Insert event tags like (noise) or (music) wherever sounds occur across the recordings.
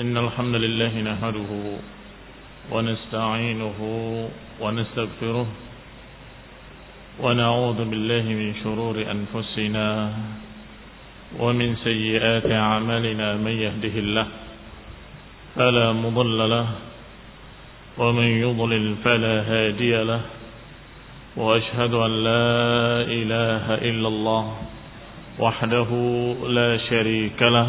إن الحمد لله نحمده ونستعينه ونستغفره ونعوذ بالله من شرور أنفسنا ومن سيئات أعمالنا من يهده الله فلا مضل له ومن يضلل فلا هادي له وأشهد أن لا إله إلا الله وحده لا شريك له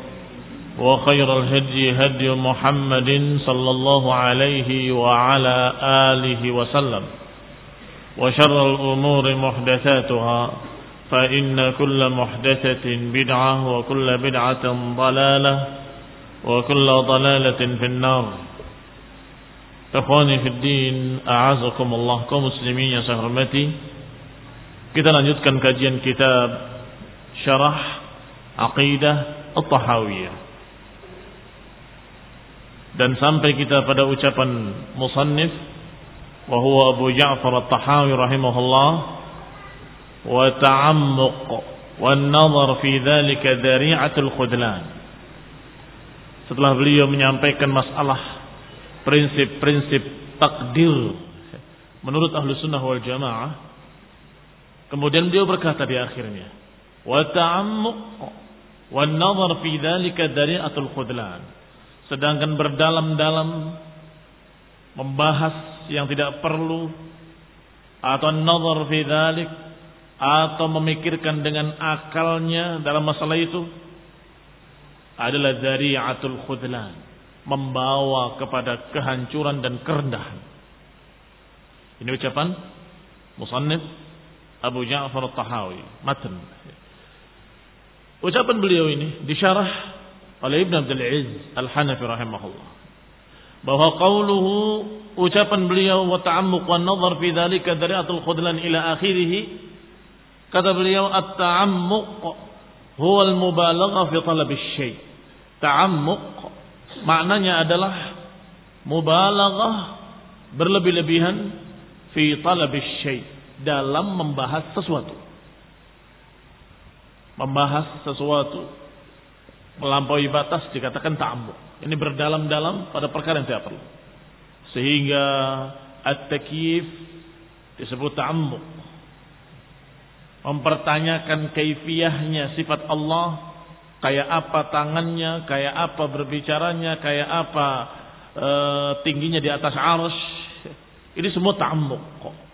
وخير الهدي هدي محمد صلى الله عليه وعلى آله وسلم وشر الأمور محدثاتها فإن كل محدثة بدعة وكل بدعة ضلالة وكل ضلالة في النار إخواني في الدين أعزكم الله كمسلمين يا سهرمتي Kita lanjutkan kajian kitab Syarah Aqidah At-Tahawiyah. Dan sampai kita pada ucapan musannif wa huwa Abu Ja'far At-Tahawi rahimahullah wa ta'ammuq wa an-nazar fi dhalika dari'atul khudlan. Setelah beliau menyampaikan masalah prinsip-prinsip takdir menurut ahlu sunnah wal jamaah Kemudian beliau berkata di akhirnya, "Wa ta'ammuq wa nazar fi dzalika dari'atul khudlan." Sedangkan berdalam-dalam membahas yang tidak perlu atau nazar fi dzalik atau memikirkan dengan akalnya dalam masalah itu adalah dari'atul khudlan, membawa kepada kehancuran dan kerendahan. Ini ucapan musannif Abu Ja'far At-Tahawi, matan. Ucapan beliau ini disyarah oleh Ibn Abdul Aziz Al-Hanafi rahimahullah. Bahwa qauluhu ucapan beliau wa ta'ammuq wa nazar fi dhalika dari'atul khudlan ila akhirih kata beliau at-ta'ammuq huwa al-mubalagha fi talab asy-syai. Ta'ammuq maknanya adalah mubalaghah berlebih-lebihan fi talab asy-syai dalam membahas sesuatu. Membahas sesuatu melampaui batas dikatakan ta'ammuk. Ini berdalam-dalam pada perkara yang tidak perlu. Sehingga at-takyif disebut ta'ammuk. Mempertanyakan kaifiyahnya sifat Allah, kayak apa tangannya, kayak apa berbicaranya, kayak apa e, tingginya di atas arus. Ini semua ta'ammuk kok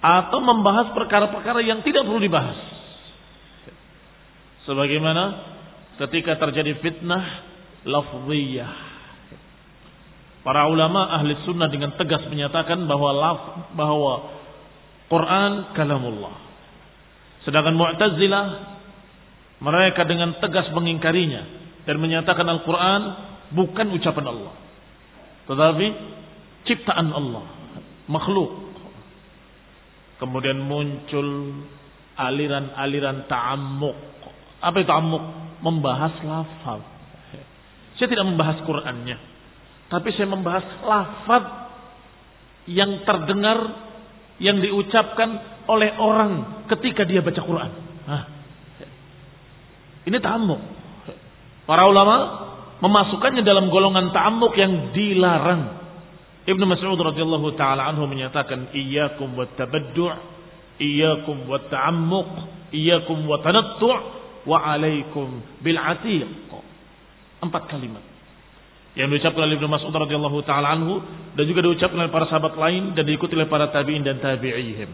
atau membahas perkara-perkara yang tidak perlu dibahas. Sebagaimana ketika terjadi fitnah lafziyah. Para ulama ahli sunnah dengan tegas menyatakan bahwa laf, bahwa Quran kalamullah. Sedangkan Mu'tazilah mereka dengan tegas mengingkarinya dan menyatakan Al-Quran bukan ucapan Allah. Tetapi ciptaan Allah, makhluk. Kemudian muncul aliran-aliran ta'ammuk. Apa itu ta'ammuk? Membahas lafaz. Saya tidak membahas Qur'annya. Tapi saya membahas lafaz yang terdengar, yang diucapkan oleh orang ketika dia baca Quran. Ini ta'amuk. Para ulama memasukkannya dalam golongan ta'amuk yang dilarang. Ibnu Mas'ud radhiyallahu taala anhu menyatakan iyyakum wat tabaddu' iyyakum wat ta'ammuq iyyakum wat tanattu' wa alaikum bil atiq. Empat kalimat yang diucapkan oleh Ibnu Mas'ud radhiyallahu taala anhu dan juga diucapkan oleh para sahabat lain dan diikuti oleh para tabi'in dan tabi'ihim.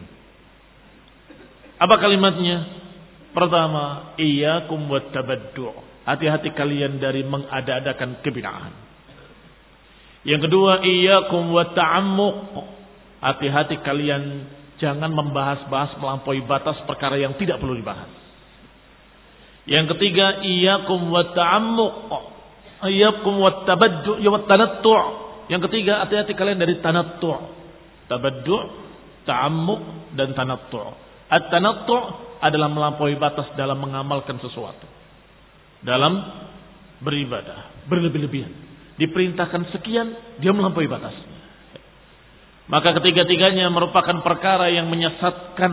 Apa kalimatnya? Pertama, iyyakum wat tabaddu'. Hati-hati kalian dari mengada-adakan kebid'ahan. Yang kedua, iyyakum wat ta'ammuq. Hati-hati kalian jangan membahas-bahas melampaui batas perkara yang tidak perlu dibahas. Yang ketiga, iyyakum wat ta'ammuq ayyakum wat tabaddu ya wat tanattu' yang ketiga hati-hati kalian dari tanattu' tabaddu ta'ammuq dan tanattu' at-tanattu' adalah melampaui batas dalam mengamalkan sesuatu. Dalam beribadah berlebih-lebihan. Diperintahkan sekian dia melampaui batas maka ketiga-tiganya merupakan perkara yang menyesatkan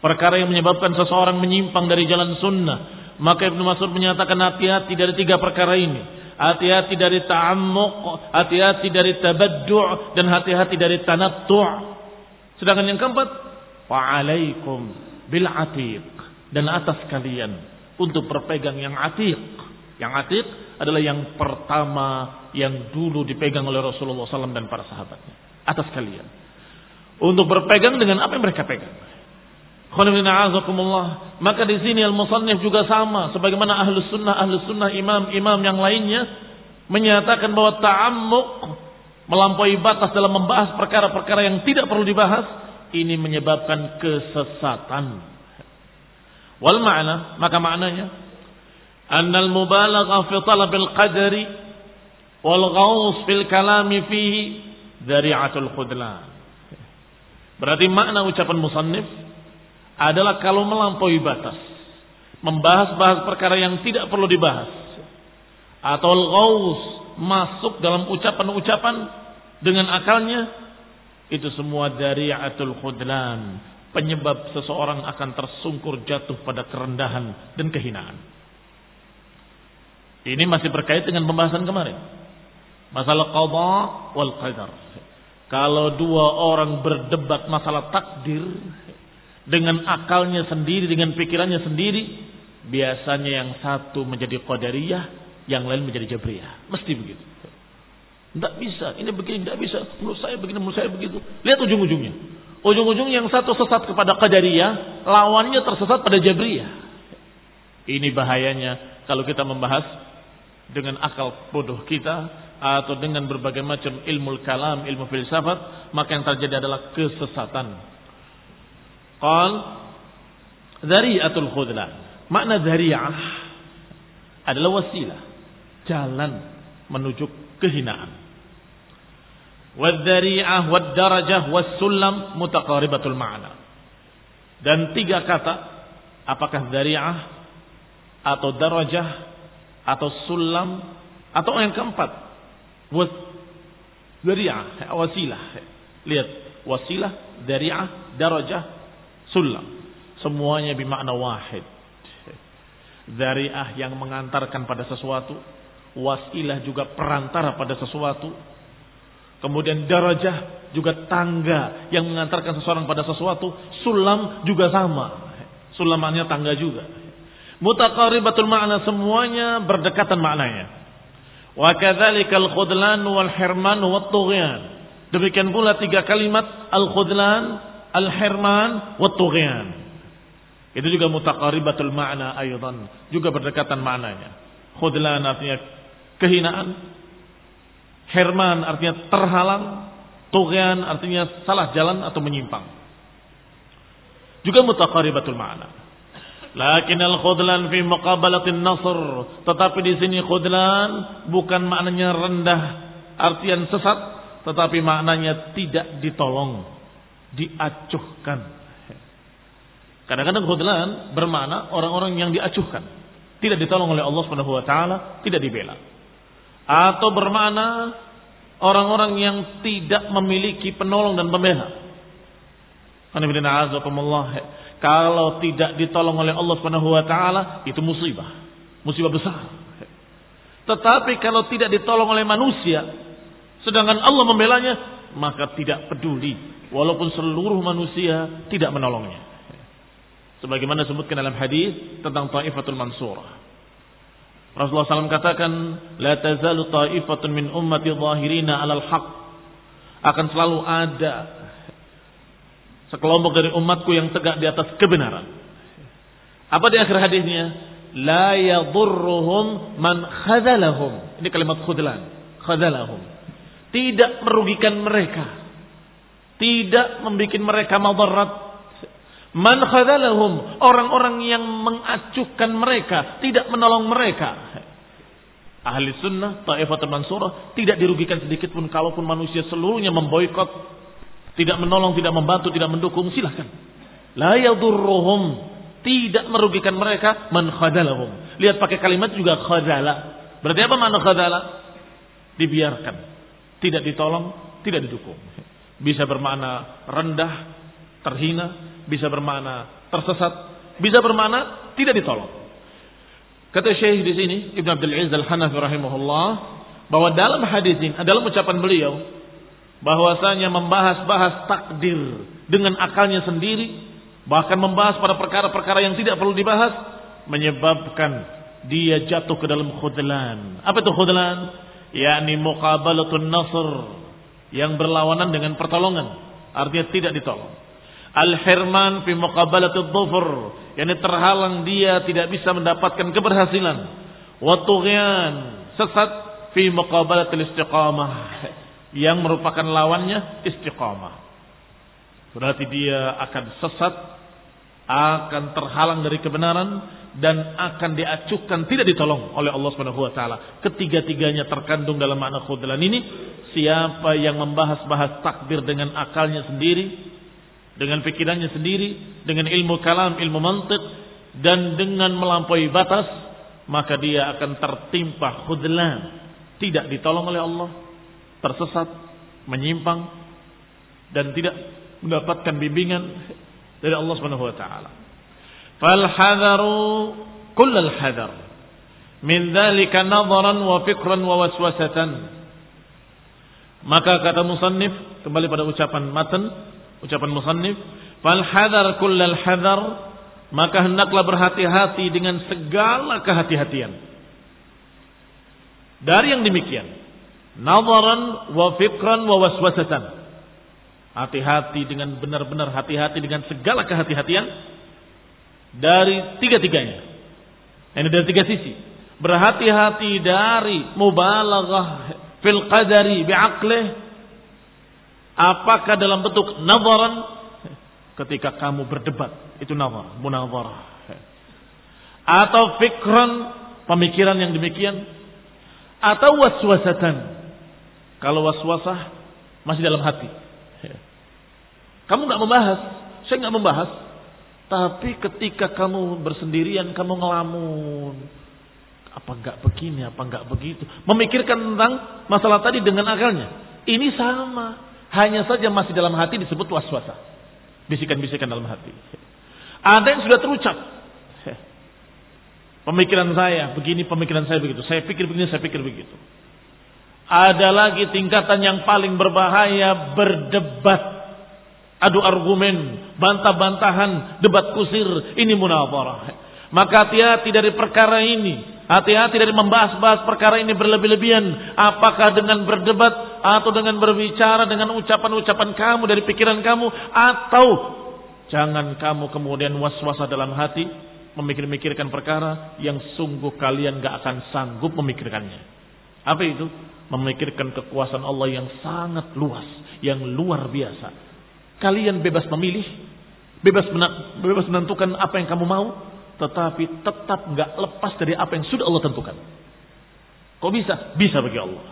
perkara yang menyebabkan seseorang menyimpang dari jalan sunnah maka Ibnu Mas'ud menyatakan hati-hati dari tiga perkara ini. Hati-hati dari ta'ammuq, hati-hati dari tabaddu' dan hati-hati dari tanattu'. Sedangkan yang keempat, wa'alaikum bil atiq dan atas kalian untuk berpegang yang atiq. Yang atiq adalah yang pertama yang dulu dipegang oleh Rasulullah SAW dan para sahabatnya. Atas kalian. Untuk berpegang dengan apa yang mereka pegang. Maka di sini al-musannif juga sama. Sebagaimana ahlu sunnah, ahlu sunnah, imam-imam yang lainnya. Menyatakan bahwa ta'ammuk melampaui batas dalam membahas perkara-perkara yang tidak perlu dibahas. Ini menyebabkan kesesatan. Wal ma'na, maka maknanya. Annal mubalagha fi talabil qadari wal ghaus fil kalami fihi dari'atul khudlan. Berarti makna ucapan musannif adalah kalau melampaui batas. Membahas-bahas perkara yang tidak perlu dibahas. Atau ghaus masuk dalam ucapan-ucapan dengan akalnya. Itu semua dari atul khudlan. Penyebab seseorang akan tersungkur jatuh pada kerendahan dan kehinaan. Ini masih berkait dengan pembahasan kemarin. Masalah qadha wal qadar. Kalau dua orang berdebat masalah takdir, dengan akalnya sendiri, dengan pikirannya sendiri, biasanya yang satu menjadi qadariyah, yang lain menjadi jabriyah. Mesti begitu. Tidak bisa, ini begini, tidak bisa. Menurut saya begini, menurut saya begitu. Lihat ujung-ujungnya. Ujung-ujung yang satu sesat kepada qadariyah, lawannya tersesat pada jabriyah. Ini bahayanya kalau kita membahas dengan akal bodoh kita atau dengan berbagai macam ilmu kalam, ilmu filsafat, maka yang terjadi adalah kesesatan Qal Dhari'atul khudlan. Makna dhari'ah adalah wasilah. Jalan menuju kehinaan. Wadhari'ah wad-darajah was-sulam mutaqaribatul ma'na. Dan tiga kata, apakah dhari'ah atau darajah atau sulam atau yang keempat, was dhari'ah, wasilah. Lihat, wasilah, dhari'ah, darajah, sulam. Semuanya bermakna wahid. Dariah yang mengantarkan pada sesuatu. Wasilah juga perantara pada sesuatu. Kemudian darajah juga tangga yang mengantarkan seseorang pada sesuatu. Sulam juga sama. Sulamannya tangga juga. Mutaqaribatul makna semuanya berdekatan maknanya. Wa kadzalikal khudlan wal hirman wat tughyan. Demikian pula tiga kalimat al-khudlan, al-hirman wa tughyan. Itu juga mutaqaribatul ma'na aydan, juga berdekatan maknanya. Khudlan artinya kehinaan, hirman artinya terhalang, tughyan artinya salah jalan atau menyimpang. Juga mutaqaribatul ma'na. Lakin al-khudlan fi muqabalatin nasr. Tetapi di sini khudlan bukan maknanya rendah, artian sesat, tetapi maknanya tidak ditolong diacuhkan. Kadang-kadang khudlan bermakna orang-orang yang diacuhkan. Tidak ditolong oleh Allah Subhanahu wa taala, tidak dibela. Atau bermakna orang-orang yang tidak memiliki penolong dan pembela. Kalau tidak ditolong oleh Allah Subhanahu wa taala itu musibah. Musibah besar. Tetapi kalau tidak ditolong oleh manusia sedangkan Allah membelanya maka tidak peduli walaupun seluruh manusia tidak menolongnya. Sebagaimana disebutkan dalam hadis tentang Taifatul Mansurah. Rasulullah SAW katakan, La tazalu ta'ifatun min ummati zahirina alal haq. Akan selalu ada sekelompok dari umatku yang tegak di atas kebenaran. Apa di akhir hadisnya? La yadurruhum man khadalahum. Ini kalimat khudlan. Khadalahum. Tidak merugikan mereka. Tidak membuat mereka madarat Man khadalahum, orang-orang yang mengacuhkan mereka, tidak menolong mereka. Ahli sunnah, ta'ifatul mansurah, tidak dirugikan sedikit pun kalaupun manusia seluruhnya memboikot, tidak menolong, tidak membantu, tidak mendukung, silahkan. La yadurruhum, tidak merugikan mereka, man khadalahum. Lihat pakai kalimat juga khadala. Berarti apa mana khadala? Dibiarkan. Tidak ditolong, tidak didukung. Bisa bermakna rendah, terhina, bisa bermakna tersesat, bisa bermakna tidak ditolong. Kata Syekh di sini Ibn Abdul Aziz Al-Hanafi rahimahullah bahwa dalam hadis ini adalah ucapan beliau bahwasanya membahas-bahas takdir dengan akalnya sendiri bahkan membahas pada perkara-perkara yang tidak perlu dibahas menyebabkan dia jatuh ke dalam khudlan. Apa itu khudlan? yakni muqabalatun nasr yang berlawanan dengan pertolongan. Artinya tidak ditolong. Al-hirman fi muqabalatul dhufur. Terhalang dia tidak bisa mendapatkan keberhasilan. Wa. Sesat fi istiqamah. Yang merupakan lawannya istiqamah. Berarti dia akan sesat. Akan terhalang dari kebenaran. Dan akan diacuhkan tidak ditolong oleh Allah Subhanahu wa taala. Ketiga-tiganya terkandung dalam makna khudlan ini. Siapa yang membahas-bahas takdir dengan akalnya sendiri, dengan pikirannya sendiri, dengan ilmu kalam, ilmu mantik, dan dengan melampaui batas, maka dia akan tertimpa khudlan, tidak ditolong oleh Allah, tersesat, menyimpang, dan tidak mendapatkan bimbingan dari Allah Subhanahu wa taala. Fal hadaru kullal hadar min dzalika nadharan wa fikran wa waswasatan. Maka kata musannif kembali pada ucapan matan Ucapan musannif, "Fal hadar kullal hadar" maka hendaklah berhati-hati dengan segala kehati-hatian. Dari yang demikian, nazaran wa fikran wa waswasatan. Hati-hati dengan benar-benar hati-hati dengan segala kehati-hatian dari tiga-tiganya. Ini dari tiga sisi. Berhati-hati dari mubalaghah fil qadari bi'aqlih Apakah dalam bentuk nazaran ketika kamu berdebat itu nazar, munazarah. Atau fikran pemikiran yang demikian atau waswasatan. Kalau waswasah masih dalam hati. Kamu nggak membahas, saya nggak membahas. Tapi ketika kamu bersendirian, kamu ngelamun. Apa nggak begini, apa nggak begitu. Memikirkan tentang masalah tadi dengan akalnya. Ini sama. Hanya saja masih dalam hati disebut waswasa. Bisikan-bisikan dalam hati. Ada yang sudah terucap. Pemikiran saya begini, pemikiran saya begitu. Saya pikir begini, saya pikir begitu. Ada lagi tingkatan yang paling berbahaya berdebat. Adu argumen, bantah-bantahan, debat kusir. Ini munawarah. Maka hati-hati dari perkara ini. Hati-hati dari membahas-bahas perkara ini berlebih-lebihan. Apakah dengan berdebat atau dengan berbicara dengan ucapan-ucapan kamu dari pikiran kamu atau jangan kamu kemudian was-wasa dalam hati memikir-mikirkan perkara yang sungguh kalian gak akan sanggup memikirkannya. Apa itu? Memikirkan kekuasaan Allah yang sangat luas, yang luar biasa. Kalian bebas memilih, bebas menentukan apa yang kamu mau, tetapi tetap nggak lepas dari apa yang sudah Allah tentukan. Kok bisa? Bisa bagi Allah.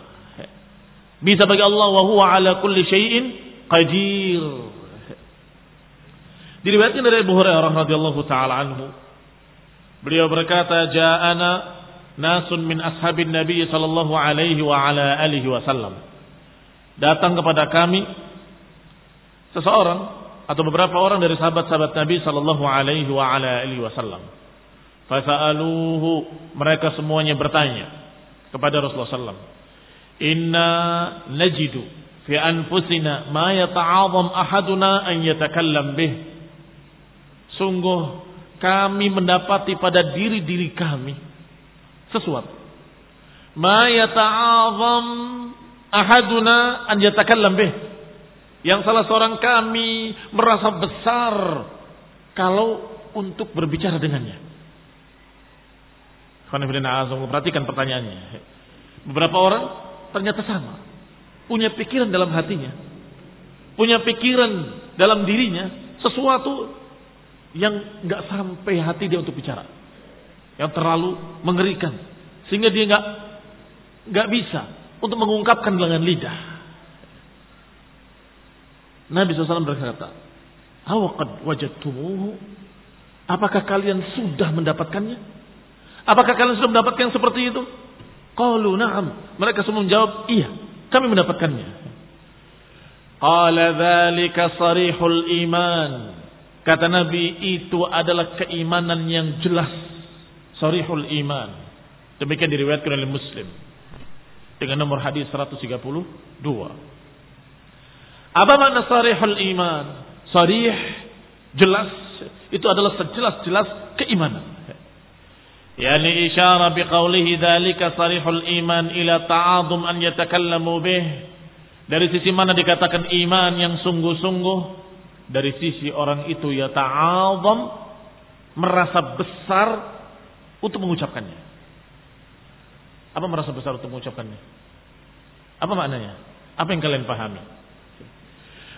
Bisa bagi Allah wa huwa ala kulli syai'in qadir. Diriwayatkan dari Abu Hurairah radhiyallahu taala anhu. Beliau berkata, "Ja'ana nasun min ashabin Nabi sallallahu alaihi wa ala alihi wasallam." Datang kepada kami seseorang atau beberapa orang dari sahabat-sahabat Nabi sallallahu alaihi wa ala alihi wasallam. Fasa'aluhu mereka semuanya bertanya kepada Rasulullah sallam. Inna najidu fi anfusina ma yata'azam ahaduna an yatakallam bih. Sungguh kami mendapati pada diri-diri kami sesuatu. Ma yata'azam ahaduna an yatakallam bih. Yang salah seorang kami merasa besar kalau untuk berbicara dengannya. Perhatikan pertanyaannya. Beberapa orang ternyata sama. Punya pikiran dalam hatinya. Punya pikiran dalam dirinya. Sesuatu yang nggak sampai hati dia untuk bicara. Yang terlalu mengerikan. Sehingga dia nggak nggak bisa untuk mengungkapkan dengan lidah. Nabi SAW berkata, Awaqad wajadtumuhu? Apakah kalian sudah mendapatkannya? Apakah kalian sudah mendapatkan seperti itu? Qalu na'am. Mereka semua menjawab, iya, kami mendapatkannya. Qala sarihul iman. Kata Nabi itu adalah keimanan yang jelas. Sarihul iman. Demikian diriwayatkan oleh Muslim dengan nomor hadis 132. Apa makna sarihul iman? Sarih jelas itu adalah sejelas-jelas keimanan. Yani isyara biqaulihi dzalika sarihul iman ila ta'adum an yatakallamu bih. Dari sisi mana dikatakan iman yang sungguh-sungguh? Dari sisi orang itu ya ta'adham merasa besar untuk mengucapkannya. Apa merasa besar untuk mengucapkannya? Apa maknanya? Apa yang kalian pahami?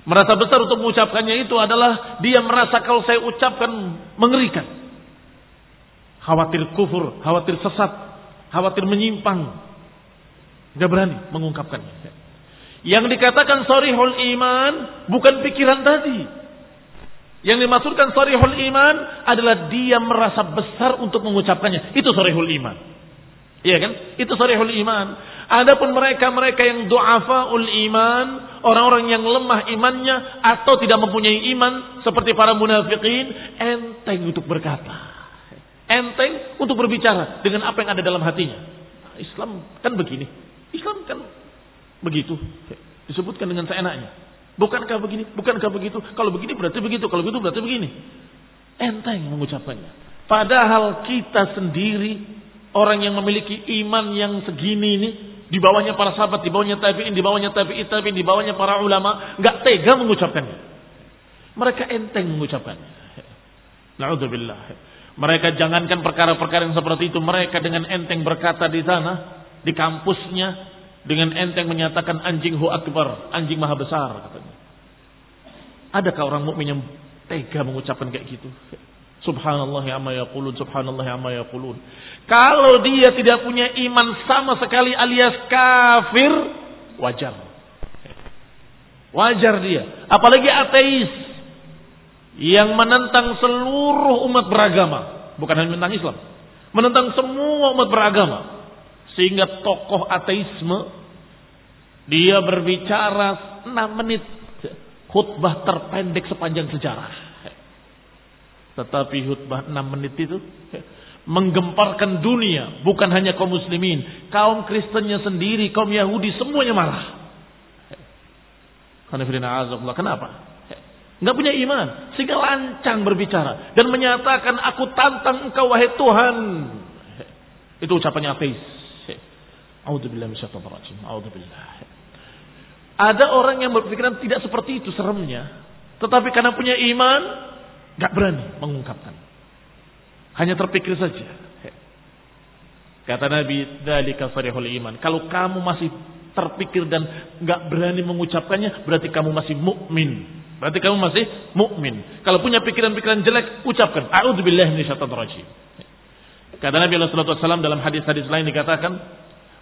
Merasa besar untuk mengucapkannya itu adalah dia merasa kalau saya ucapkan mengerikan. Khawatir kufur, khawatir sesat, khawatir menyimpang. Tidak berani mengungkapkannya. Yang dikatakan sorihul iman bukan pikiran tadi. Yang dimaksudkan sorihul iman adalah dia merasa besar untuk mengucapkannya. Itu sorihul iman. Iya kan? Itu sarihul iman. Adapun mereka-mereka yang du'afaul iman, orang-orang yang lemah imannya atau tidak mempunyai iman seperti para munafikin, enteng untuk berkata. Enteng untuk berbicara dengan apa yang ada dalam hatinya. Islam kan begini. Islam kan begitu. Disebutkan dengan seenaknya. Bukankah begini? Bukankah begitu? Kalau begini berarti begitu. Kalau begitu berarti begini. Enteng mengucapkannya. Padahal kita sendiri Orang yang memiliki iman yang segini ini, di bawahnya para sahabat, di bawahnya tabi'in, di bawahnya tabi'in, tabi'in, di bawahnya para ulama, nggak tega mengucapkannya. Mereka enteng mengucapkannya. Na'udzubillah. Mereka jangankan perkara-perkara yang seperti itu, mereka dengan enteng berkata di sana, di kampusnya, dengan enteng menyatakan anjing hu akbar, anjing maha besar katanya. Adakah orang mukmin yang tega mengucapkan kayak gitu? Subhanallah ya amma yaqulun, subhanallah ya amma yaqulun. Kalau dia tidak punya iman sama sekali alias kafir, wajar. Wajar dia. Apalagi ateis yang menentang seluruh umat beragama, bukan hanya menentang Islam, menentang semua umat beragama. Sehingga tokoh ateisme dia berbicara 6 menit khutbah terpendek sepanjang sejarah. Tetapi khutbah 6 menit itu menggemparkan dunia, bukan hanya kaum muslimin, kaum Kristennya sendiri, kaum Yahudi semuanya marah. Kenapa? Enggak punya iman, sehingga lancang berbicara dan menyatakan aku tantang engkau wahai Tuhan. Itu ucapannya ateis. Ada orang yang berpikiran tidak seperti itu seremnya, tetapi karena punya iman, Gak berani mengungkapkan. Hanya terpikir saja. Kata Nabi, dalika sarihul iman. Kalau kamu masih terpikir dan gak berani mengucapkannya, berarti kamu masih mukmin. Berarti kamu masih mukmin. Kalau punya pikiran-pikiran jelek, ucapkan. A'udzubillahi minasyaitonir rajim. Kata Nabi sallallahu alaihi wasallam dalam hadis-hadis lain dikatakan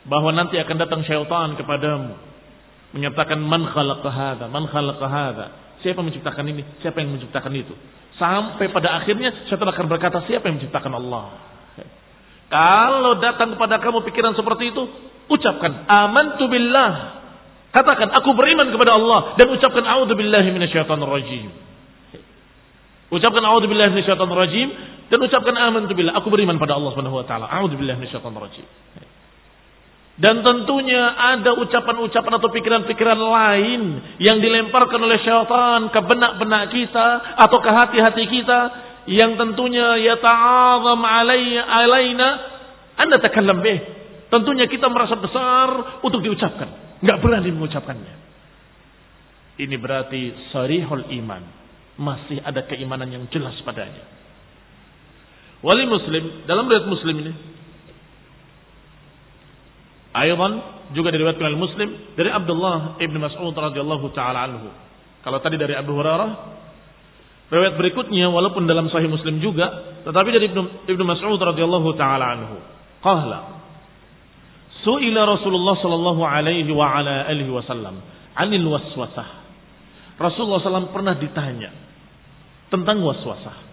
bahwa nanti akan datang syaitan kepadamu menyatakan man khalaqa hadza, man khalaqa hadza. Siapa menciptakan ini? Siapa yang menciptakan itu? Sampai pada akhirnya setelah akan berkata siapa yang menciptakan Allah. Kalau datang kepada kamu pikiran seperti itu, ucapkan amantu billah. Katakan aku beriman kepada Allah dan ucapkan a'udzubillahi minasyaitonir rajim. Ucapkan a'udzubillahi minasyaitonir rajim dan ucapkan amantu billah. Aku beriman pada Allah Subhanahu wa taala. A'udzubillahi minasyaitonir rajim. Dan tentunya ada ucapan-ucapan atau pikiran-pikiran lain yang dilemparkan oleh syaitan ke benak-benak kita atau ke hati-hati kita yang tentunya ya ta'azam alaina anda takallam bih. Tentunya kita merasa besar untuk diucapkan, nggak berani mengucapkannya. Ini berarti sarihul iman, masih ada keimanan yang jelas padanya. Wali muslim dalam riwayat muslim ini Aydan juga diriwayatkan oleh Muslim dari Abdullah ibn Mas'ud radhiyallahu taala anhu. Kalau tadi dari Abu Hurairah, riwayat berikutnya walaupun dalam Sahih Muslim juga, tetapi dari Ibnu Ibnu Mas'ud radhiyallahu taala anhu. Qala Su'ila Rasulullah sallallahu alaihi wa ala alihi wasallam 'anil waswasah. Rasulullah SAW pernah ditanya tentang waswasah.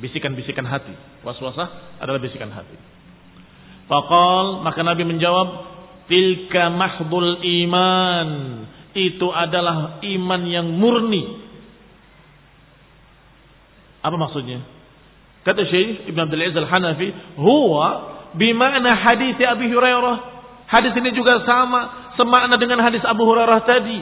Bisikan-bisikan hati. Waswasah adalah bisikan hati. Fakal maka Nabi menjawab, tilka mahdul iman. Itu adalah iman yang murni. Apa maksudnya? Kata Syekh Ibn Abdul Aziz Al-Hanafi, huwa bimana hadis Abi Hurairah. Hadis ini juga sama, semakna dengan hadis Abu Hurairah tadi.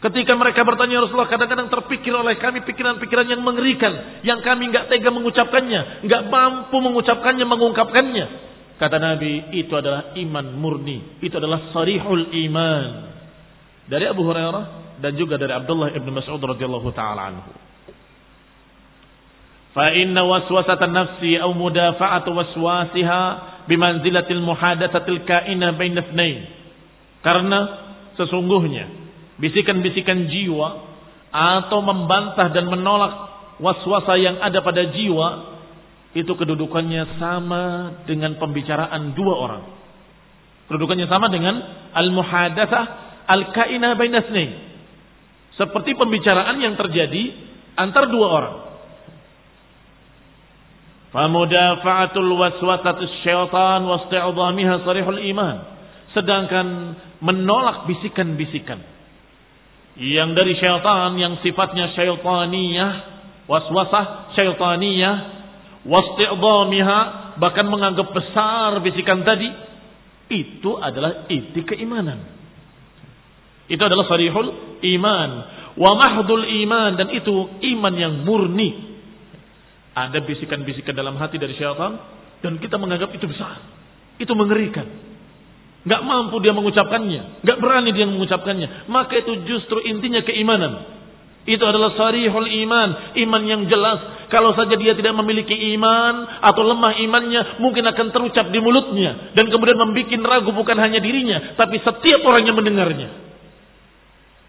Ketika mereka bertanya Rasulullah, kadang-kadang terpikir oleh kami pikiran-pikiran yang mengerikan, yang kami nggak tega mengucapkannya, nggak mampu mengucapkannya, mengungkapkannya. Kata Nabi, itu adalah iman murni. Itu adalah sarihul iman. Dari Abu Hurairah dan juga dari Abdullah ibn Mas'ud radhiyallahu taala anhu. Fa inna waswasatan nafsi aw mudafa'atu waswasiha bimanzilatil muhadatsatil kaina itsnain. Karena sesungguhnya bisikan-bisikan jiwa atau membantah dan menolak waswasa yang ada pada jiwa itu kedudukannya sama dengan pembicaraan dua orang. Kedudukannya sama dengan al-muhadatsah al-kaina bainasnain. Seperti pembicaraan yang terjadi antar dua orang. Famudafa'atul waswasatus syaitan wasti'dhamiha sarihul iman. Sedangkan menolak bisikan-bisikan yang dari syaitan yang sifatnya syaitaniyah, waswasah syaitaniyah wasti'dhamiha bahkan menganggap besar bisikan tadi itu adalah inti keimanan. Itu adalah sarihul iman wa mahdul iman dan itu iman yang murni. Ada bisikan-bisikan dalam hati dari syaitan dan kita menganggap itu besar. Itu mengerikan. Gak mampu dia mengucapkannya, gak berani dia mengucapkannya. Maka itu justru intinya keimanan. Itu adalah sarihul iman, iman yang jelas. Kalau saja dia tidak memiliki iman atau lemah imannya, mungkin akan terucap di mulutnya dan kemudian membuat ragu bukan hanya dirinya, tapi setiap orang yang mendengarnya.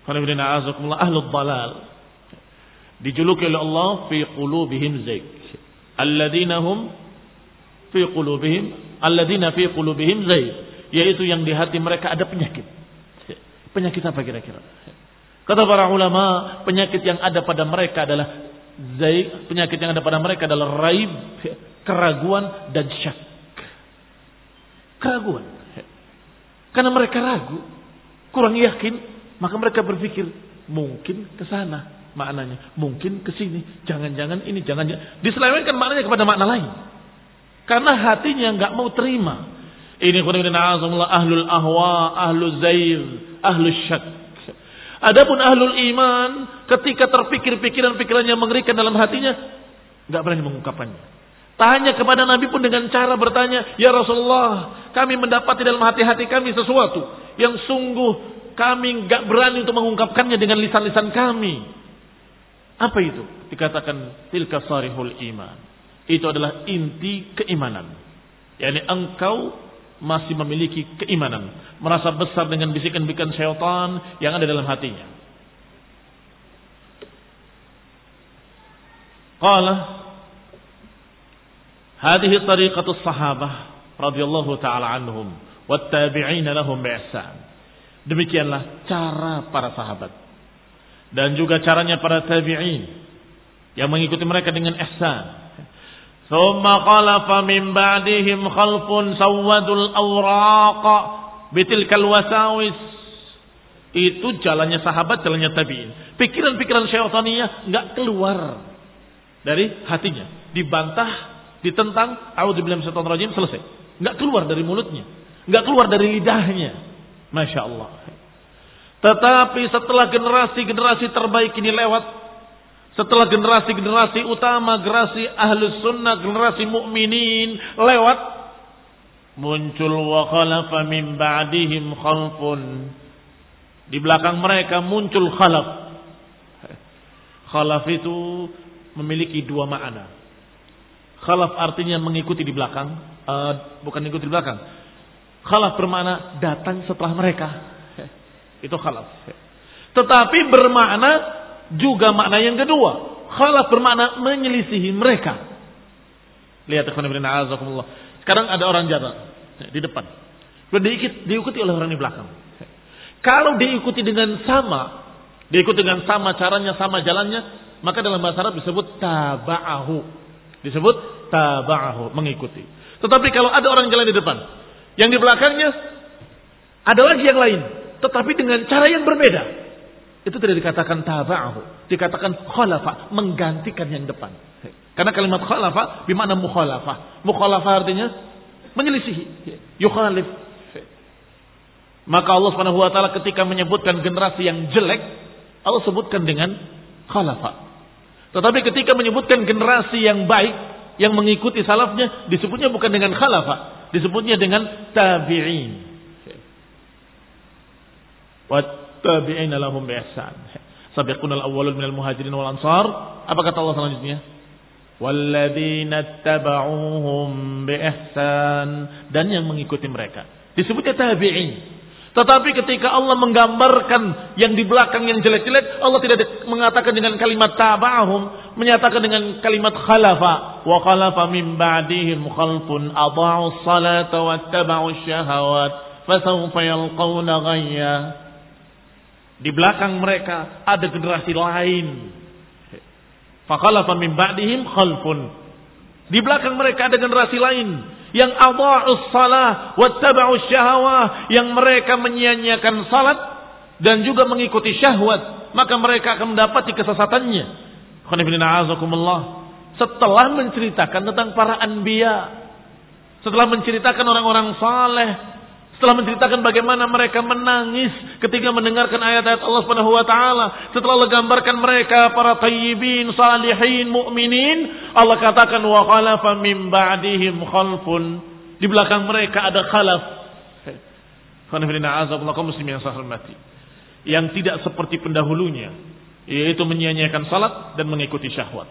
ahlul balal. Dijuluki oleh Allah fi qulubihim zaik. Alladzina hum fi qulubihim alladzina fi qulubihim zaik, yaitu yang di hati mereka ada penyakit. Penyakit apa kira-kira? Kata para ulama, penyakit yang ada pada mereka adalah zaik, penyakit yang ada pada mereka adalah raib, keraguan dan syak. Keraguan. Karena mereka ragu, kurang yakin, maka mereka berpikir mungkin ke sana maknanya, mungkin ke sini, jangan-jangan ini, jangan-jangan. Diselewengkan maknanya kepada makna lain. Karena hatinya nggak mau terima. Ini ahlul ahwa, ahlul zair, ahlul syak. Adapun ahlul iman ketika terpikir pikiran-pikiran yang mengerikan dalam hatinya nggak berani mengungkapkannya. Tanya kepada Nabi pun dengan cara bertanya, "Ya Rasulullah, kami mendapati dalam hati-hati kami sesuatu yang sungguh kami nggak berani untuk mengungkapkannya dengan lisan-lisan kami." Apa itu? Dikatakan tilka sarihul iman. Itu adalah inti keimanan. Yani engkau masih memiliki keimanan, merasa besar dengan bisikan-bisikan syaitan yang ada dalam hatinya. Qala hadhihi tariqatus sahabah radhiyallahu taala anhum wattabi'in lahum bi'ihsan. Demikianlah cara para sahabat dan juga caranya para tabi'in yang mengikuti mereka dengan ihsan ثم خلف من بعدهم خلف سودوا الأوراق بتلك الوساوس itu jalannya sahabat, jalannya tabi'in. Pikiran-pikiran syaitaniyah nggak keluar. dari hatinya. Dibantah, ditentang, a'udzubillahi minasyaitonir rajim, selesai. Enggak keluar dari mulutnya, enggak keluar dari lidahnya. Masya Allah. Tetapi setelah generasi-generasi terbaik ini lewat, setelah generasi-generasi utama, generasi ahlus sunnah, generasi mukminin lewat, muncul wa khalafa min ba'dihim khalfun. Di belakang mereka muncul khalaf. Khalaf itu memiliki dua makna. Khalaf artinya mengikuti di belakang, uh, bukan mengikuti di belakang. Khalaf bermakna datang setelah mereka. Itu khalaf. Tetapi bermakna juga makna yang kedua. Khalaf bermakna menyelisihi mereka. Lihat Sekarang ada orang jalan di depan. Diikuti, diikuti oleh orang di belakang. Kalau diikuti dengan sama, diikuti dengan sama caranya, sama jalannya, maka dalam bahasa Arab disebut taba'ahu. Disebut taba'ahu, mengikuti. Tetapi kalau ada orang jalan di depan, yang di belakangnya ada lagi yang lain, tetapi dengan cara yang berbeda. Itu tidak dikatakan taba'ahu, dikatakan khalafa, menggantikan yang depan. Karena kalimat khalafa bermakna mukhalafah. Mukhalafah artinya menyelisihi, yukhalif. Maka Allah Subhanahu wa taala ketika menyebutkan generasi yang jelek, Allah sebutkan dengan khalafa. Tetapi ketika menyebutkan generasi yang baik, yang mengikuti salafnya, disebutnya bukan dengan khalafa, disebutnya dengan tabi'in. Tabi'in lahum bi'ihsan. Sabiqun al-awwalun minal muhajirin wal ansar. Apa kata Allah selanjutnya? Walladzina taba'uhum bi'ihsan. Dan yang mengikuti mereka. Disebutnya tabi'in. Tetapi ketika Allah menggambarkan yang di belakang yang jelek-jelek, Allah tidak mengatakan dengan kalimat taba'ahum, menyatakan dengan kalimat khalafa. Wa khalafa min ba'dihim khalfun adha'u salata wa taba'u syahawat, fasawfa yalqawna ghayya. Di belakang mereka ada generasi lain. Fa khalafa min ba'dihim khalfun. Di belakang mereka ada generasi lain yang adha'us salah wattaba'us syahawah yang mereka menyia-nyiakan salat dan juga mengikuti syahwat maka mereka akan mendapati kesesatannya setelah menceritakan tentang para anbiya setelah menceritakan orang-orang saleh setelah menceritakan bagaimana mereka menangis ketika mendengarkan ayat-ayat Allah Subhanahu wa taala, setelah menggambarkan mereka para tayyibin, salihin, mukminin, Allah katakan wa khalafa min ba'dihim khalfun. Di belakang mereka ada khalaf. Yang tidak seperti pendahulunya, yaitu menyia-nyiakan salat dan mengikuti syahwat.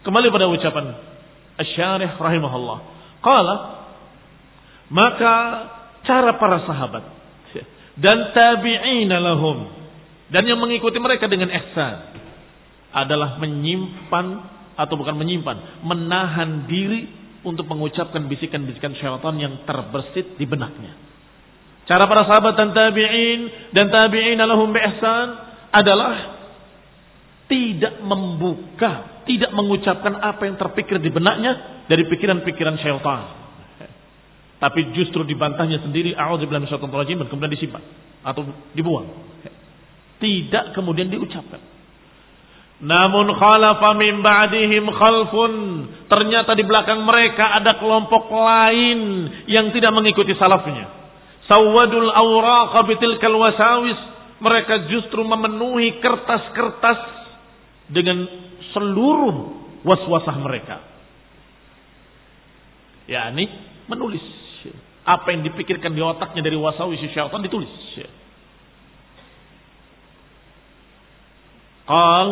Kembali pada ucapan Asy-Syarih rahimahullah. Qala maka cara para sahabat dan tabi'ina lahum dan yang mengikuti mereka dengan ihsan adalah menyimpan atau bukan menyimpan, menahan diri untuk mengucapkan bisikan-bisikan syaitan yang terbersit di benaknya. Cara para sahabat dan tabi'in dan tabi'ina lahum bi ihsan adalah tidak membuka, tidak mengucapkan apa yang terpikir di benaknya dari pikiran-pikiran syaitan. Tapi justru dibantahnya sendiri a'udzubillahi minasyaitonir rajim dan kemudian disimpan atau dibuang. Tidak kemudian diucapkan. Namun khalafa min ba'dihim khalfun. Ternyata di belakang mereka ada kelompok lain yang tidak mengikuti salafnya. Sawadul awraqa bitilkal wasawis. Mereka justru memenuhi kertas-kertas dengan seluruh waswasah mereka. Ya, ini menulis apa yang dipikirkan di otaknya dari wasawisi syaitan ditulis. Qal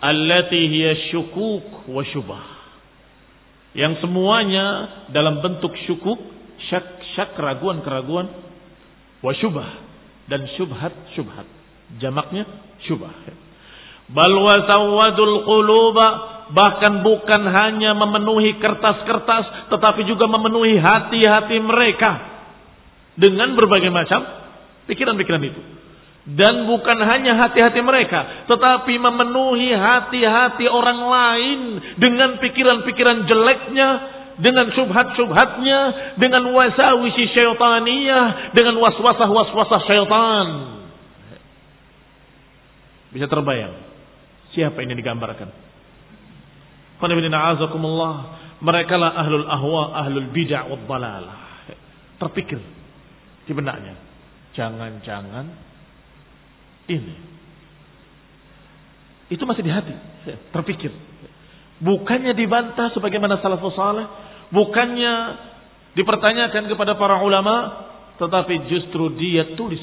allati hiya syukuk wa syubah. Yang semuanya dalam bentuk syukuk, syak, syak keraguan-keraguan wa syubah dan syubhat syubhat. Jamaknya syubah. Bal wasawadul quluba bahkan bukan hanya memenuhi kertas-kertas tetapi juga memenuhi hati-hati mereka. Dengan berbagai macam pikiran-pikiran itu. Dan bukan hanya hati-hati mereka tetapi memenuhi hati-hati orang lain dengan pikiran-pikiran jeleknya dengan subhat-subhatnya dengan wasawisi syaitaniyah dengan waswasah-waswasah syaitan. Bisa terbayang siapa ini digambarkan Mereka lah ahlul ahwa, ahlul bid'ah wa dalalah. Terpikir di benaknya. Jangan-jangan ini. Itu masih di hati. Terpikir. Bukannya dibantah sebagaimana salafus saleh, bukannya dipertanyakan kepada para ulama, tetapi justru dia tulis.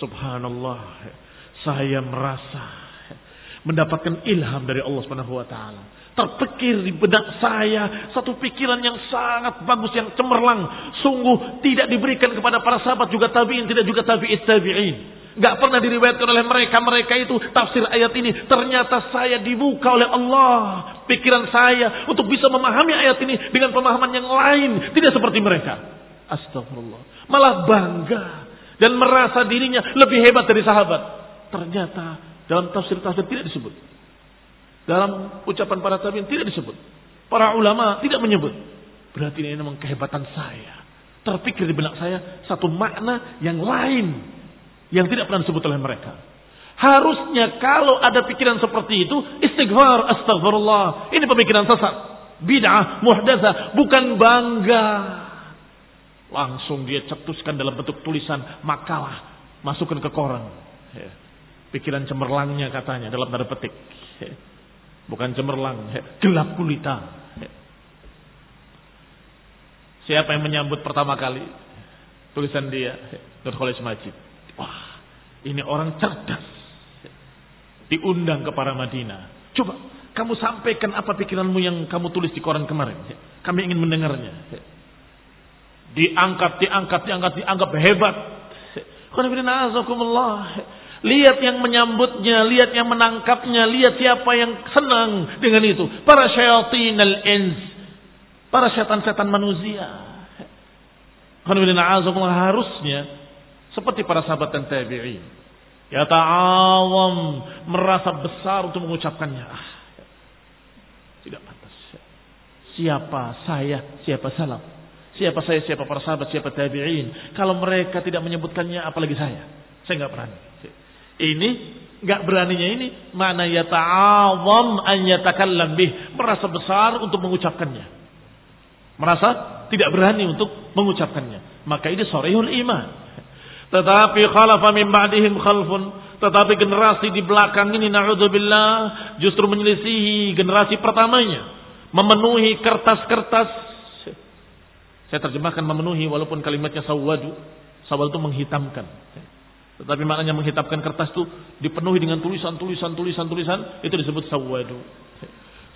Subhanallah. Saya merasa mendapatkan ilham dari Allah Subhanahu wa taala. Terpikir di benak saya satu pikiran yang sangat bagus yang cemerlang, sungguh tidak diberikan kepada para sahabat juga tabi'in, tidak juga tabi'it tabi'in. Gak pernah diriwayatkan oleh mereka mereka itu tafsir ayat ini. Ternyata saya dibuka oleh Allah pikiran saya untuk bisa memahami ayat ini dengan pemahaman yang lain, tidak seperti mereka. Astagfirullah. Malah bangga dan merasa dirinya lebih hebat dari sahabat. Ternyata dalam tafsir-tafsir tidak disebut. Dalam ucapan para tabiin tidak disebut. Para ulama tidak menyebut. Berarti ini memang kehebatan saya. Terpikir di benak saya satu makna yang lain yang tidak pernah disebut oleh mereka. Harusnya kalau ada pikiran seperti itu, istighfar, astagfirullah. Ini pemikiran sesat. Bid'ah, muhdasa, bukan bangga. Langsung dia cetuskan dalam bentuk tulisan makalah. Masukkan ke koran. Ya. Pikiran cemerlangnya katanya dalam tanda petik. Bukan cemerlang, gelap gulita. Siapa yang menyambut pertama kali tulisan dia? Nur Khalis Majid. Wah, ini orang cerdas. Diundang ke para Madinah. Coba kamu sampaikan apa pikiranmu yang kamu tulis di koran kemarin. Kami ingin mendengarnya. Diangkat, diangkat, diangkat, dianggap hebat. Lihat yang menyambutnya, lihat yang menangkapnya, lihat siapa yang senang dengan itu. Para syaitan al-ins. Para setan-setan manusia. Harusnya seperti para sahabat dan tabi'in. Ya ta'awam merasa besar untuk mengucapkannya. Ah, tidak pantas. Siapa saya, siapa salam. Siapa saya, siapa para sahabat, siapa tabi'in. Kalau mereka tidak menyebutkannya, apalagi saya. Saya nggak berani. Ini nggak beraninya ini mana ya ta'awam an yatakallam bih, merasa besar untuk mengucapkannya. Merasa tidak berani untuk mengucapkannya. Maka ini sorehul iman. Tetapi khalafa min ba'dihim khalfun. Tetapi generasi di belakang ini na'udzubillah justru menyelisihi generasi pertamanya. Memenuhi kertas-kertas. Saya terjemahkan memenuhi walaupun kalimatnya sawadu. Sawadu itu menghitamkan. Tetapi maknanya menghitamkan kertas itu dipenuhi dengan tulisan, tulisan, tulisan, tulisan. Itu disebut sawadu.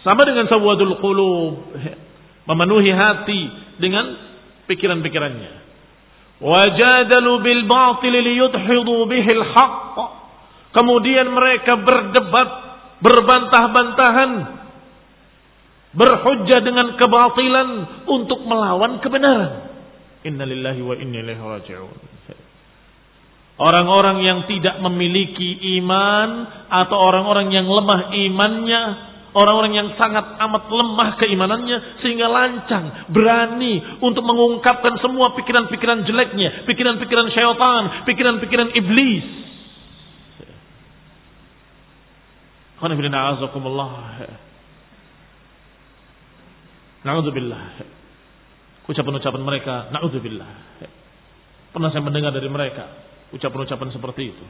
Sama dengan sawadul qulub. Memenuhi hati dengan pikiran-pikirannya. Wajadalu bil batil liyudhidu bihil haqq. Kemudian mereka berdebat, berbantah-bantahan, berhujjah dengan kebatilan untuk melawan kebenaran. Innalillahi wa inna ilaihi raji'un. Orang-orang yang tidak memiliki iman atau orang-orang yang lemah imannya, orang-orang yang sangat amat lemah keimanannya sehingga lancang, berani untuk mengungkapkan semua pikiran-pikiran jeleknya, pikiran-pikiran syaitan, pikiran-pikiran iblis. Na'udzubillah. Ucapan-ucapan mereka, na'udzubillah. Pernah saya mendengar dari mereka, ucapan-ucapan seperti itu.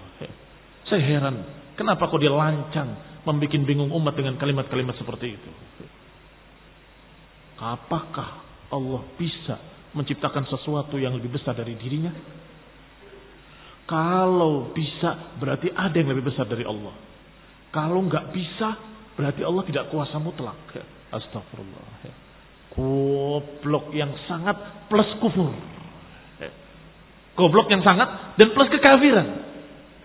Saya heran, kenapa kok dia lancang membuat bingung umat dengan kalimat-kalimat seperti itu. Apakah Allah bisa menciptakan sesuatu yang lebih besar dari dirinya? Kalau bisa, berarti ada yang lebih besar dari Allah. Kalau nggak bisa, berarti Allah tidak kuasa mutlak. Astagfirullah. Goblok yang sangat plus kufur. Goblok yang sangat dan plus kekafiran.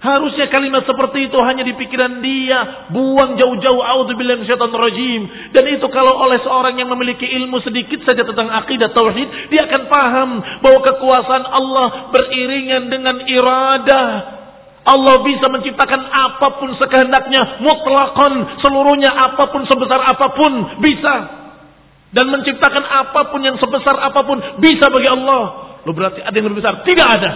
Harusnya kalimat seperti itu hanya di pikiran dia, buang jauh-jauh auzubillahi minasyaitonir rajim. Dan itu kalau oleh seorang yang memiliki ilmu sedikit saja tentang akidah tauhid, dia akan paham bahwa kekuasaan Allah beriringan dengan iradah. Allah bisa menciptakan apa pun sekehendaknya, mutlakon, seluruhnya apa pun sebesar apa pun bisa. Dan menciptakan apa pun yang sebesar apa pun bisa bagi Allah. Lo berarti ada yang lebih besar? Tidak ada.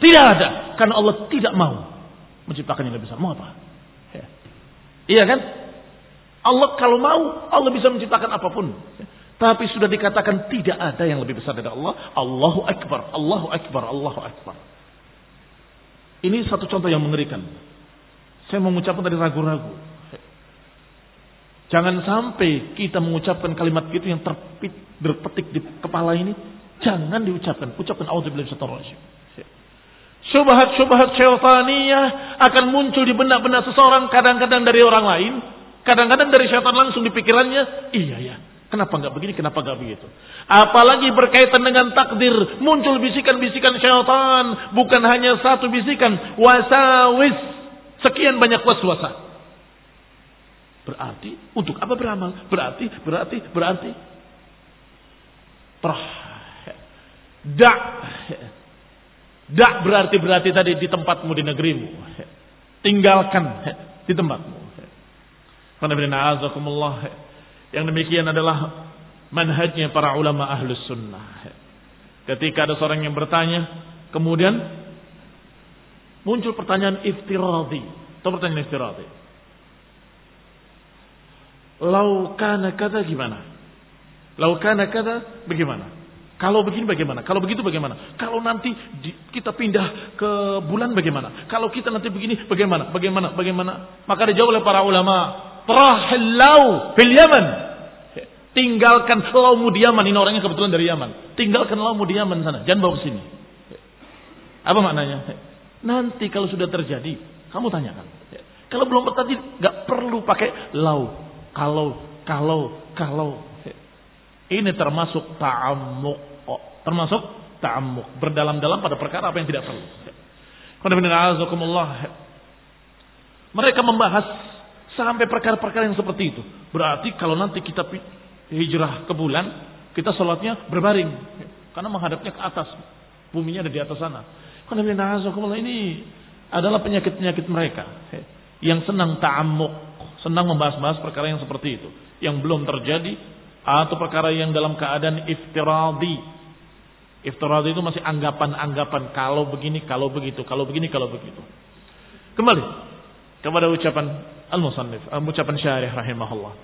Tidak ada. Karena Allah tidak mau menciptakan yang lebih besar. Mau apa? Ya. Iya kan? Allah kalau mau, Allah bisa menciptakan apa pun. Tapi sudah dikatakan tidak ada yang lebih besar dari Allah. Allahu Akbar, Allahu Akbar, Allahu Akbar. Ini satu contoh yang mengerikan. Saya mengucapkan tadi ragu-ragu. Jangan sampai kita mengucapkan kalimat itu yang terpit, berpetik di kepala ini. Jangan diucapkan. Ucapkan auzubillahi rajim. Syubhat-syubhat syaitaniyah akan muncul di benak-benak seseorang kadang-kadang dari orang lain Kadang-kadang dari syaitan langsung di pikirannya, iya ya, kenapa nggak begini, kenapa nggak begitu. Apalagi berkaitan dengan takdir, muncul bisikan-bisikan syaitan, bukan hanya satu bisikan, wasawis, sekian banyak waswasa. Berarti untuk apa beramal? Berarti, berarti, berarti. Terah. Dak. Dak berarti berarti tadi di tempatmu di negerimu. Tinggalkan di tempatmu. Yang demikian adalah manhajnya para ulama ahlus sunnah. Ketika ada seorang yang bertanya, kemudian muncul pertanyaan iftiradi. Atau pertanyaan iftiradi. Lau kana kata gimana? Lau kana kata bagaimana? Kalau begini bagaimana? Kalau begitu bagaimana? Kalau nanti kita pindah ke bulan bagaimana? Kalau kita nanti begini bagaimana? Bagaimana? Bagaimana? Maka dijawab oleh para ulama, Trahlau fil Yaman. Tinggalkan laumu di Yaman. Ini orangnya kebetulan dari Yaman. Tinggalkan laumu di Yaman sana. Jangan bawa ke sini. Apa maknanya? Nanti kalau sudah terjadi, kamu tanyakan. Kalau belum terjadi, nggak perlu pakai lau. Kalau, kalau, kalau. Ini termasuk ta'amuk. Termasuk ta'amuk. Berdalam-dalam pada perkara apa yang tidak perlu. Mereka membahas Sampai perkara-perkara yang seperti itu. Berarti kalau nanti kita hijrah ke bulan, kita sholatnya berbaring. Karena menghadapnya ke atas. Buminya ada di atas sana. Ini adalah penyakit-penyakit mereka. Yang senang ta'amuk. Senang membahas-bahas perkara yang seperti itu. Yang belum terjadi. Atau perkara yang dalam keadaan iftiradi. Iftiradi itu masih anggapan-anggapan. Kalau begini, kalau begitu. Kalau begini, kalau begitu. Kembali kepada ucapan al-musannif, ucapan syarih rahimahullah.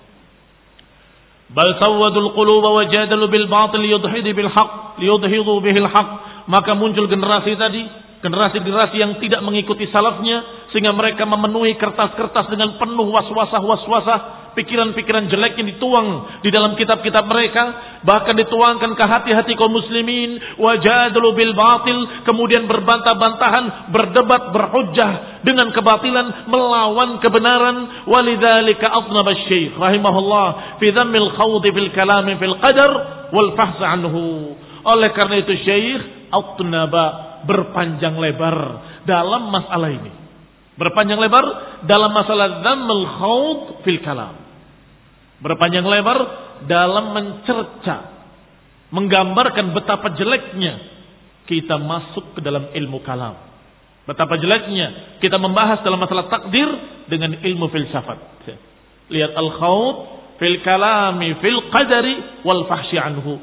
Bal sawwadul quluba wa jadalu bil batil yudhidu bil haqq liyudhidu bihil haqq. Maka muncul generasi tadi, generasi-generasi yang tidak mengikuti salafnya sehingga mereka memenuhi kertas-kertas dengan penuh waswasah-waswasah pikiran-pikiran jelek yang dituang di dalam kitab-kitab mereka, bahkan dituangkan ke hati-hati kaum muslimin, wajadlu bil batil, kemudian berbantah-bantahan, berdebat, berhujjah dengan kebatilan, melawan kebenaran, walidzalika atnaba syekh rahimahullah fi dhammil khawdi fil kalam fil qadar wal fahs anhu. Oleh karena itu syekh atnaba berpanjang lebar dalam masalah ini. Berpanjang lebar dalam masalah dhammil khawd fil kalam berpanjang lebar dalam mencerca, menggambarkan betapa jeleknya kita masuk ke dalam ilmu kalam. Betapa jeleknya kita membahas dalam masalah takdir dengan ilmu filsafat. Lihat al-khawd fil kalami fil qadari wal fahsyi anhu.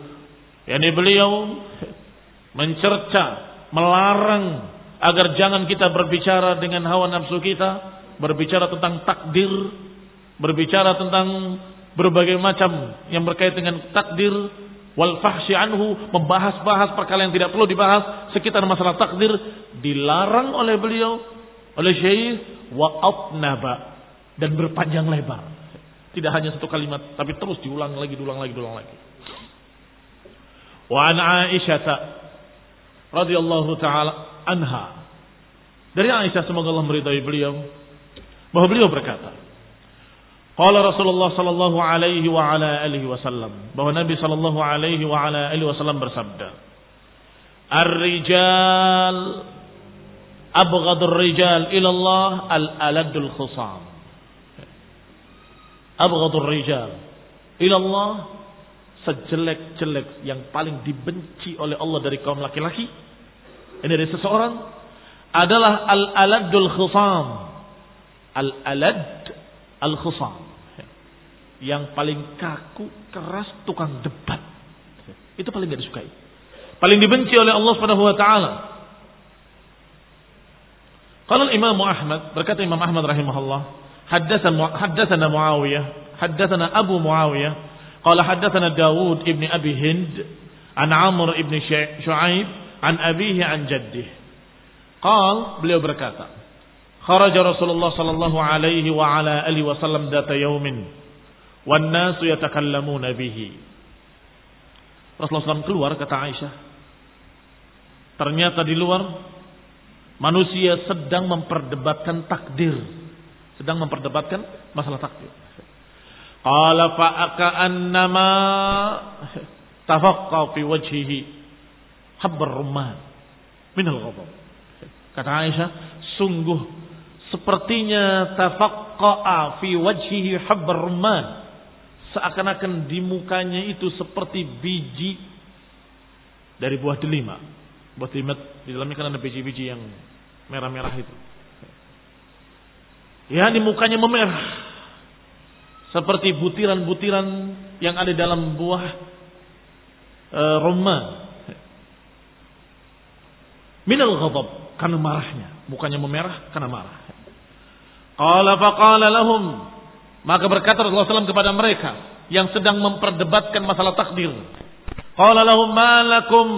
Yani beliau mencerca, melarang agar jangan kita berbicara dengan hawa nafsu kita, berbicara tentang takdir, berbicara tentang berbagai macam yang berkait dengan takdir wal anhu membahas-bahas perkara yang tidak perlu dibahas sekitar masalah takdir dilarang oleh beliau oleh syekh wa atnaba dan berpanjang lebar. Tidak hanya satu kalimat tapi terus diulang lagi diulang lagi diulang lagi. Wa an Aisyah radhiyallahu taala anha. Dari Aisyah semoga Allah meridai beliau. Bahwa beliau berkata Qala Rasulullah sallallahu alaihi wa ala alihi wasallam bahwa Nabi sallallahu alaihi wa ala alihi wasallam bersabda Ar-rijal abghadur rijal ila Allah al-aladul khusam. Abghadur rijal ila Allah sejelek-jelek yang paling dibenci oleh Allah dari kaum laki-laki ini dari seseorang adalah al-aladul khusam al-alad al-khusam yang paling kaku, keras, tukang debat. Itu paling gak disukai. Paling dibenci oleh Allah Subhanahu wa taala. Kalau Imam Ahmad, berkata Imam Ahmad rahimahullah, haddatsana haddatsana Muawiyah, haddatsana Abu Muawiyah qala haddatsana Dawud ibn Abi Hind an Amr ibn Shu'aib an abihi an jaddih. Qal beliau berkata, kharaja Rasulullah sallallahu alaihi wa ala alihi wasallam data yaumin wan nasu yatakallamuna bihi. Rasulullah SAW keluar kata Aisyah. Ternyata di luar manusia sedang memperdebatkan takdir. Sedang memperdebatkan masalah takdir. Qala fa'aka'annama tafaqqa fi wajhihi habbar rumman minal ghadab. Kata Aisyah, sungguh sepertinya tafaqqa'a fi wajhihi habbar rumman. Seakan-akan di mukanya itu seperti biji dari buah delima. Buah delima di dalamnya kan ada biji-biji yang merah-merah itu. Ya, di mukanya memerah. Seperti butiran-butiran yang ada dalam buah e, rumman. Minal ghadab karena marahnya, mukanya memerah karena marah. Qala faqala lahum maka berkata Rasulullah SAW kepada mereka yang sedang memperdebatkan masalah takdir. Qala lahum ma lakum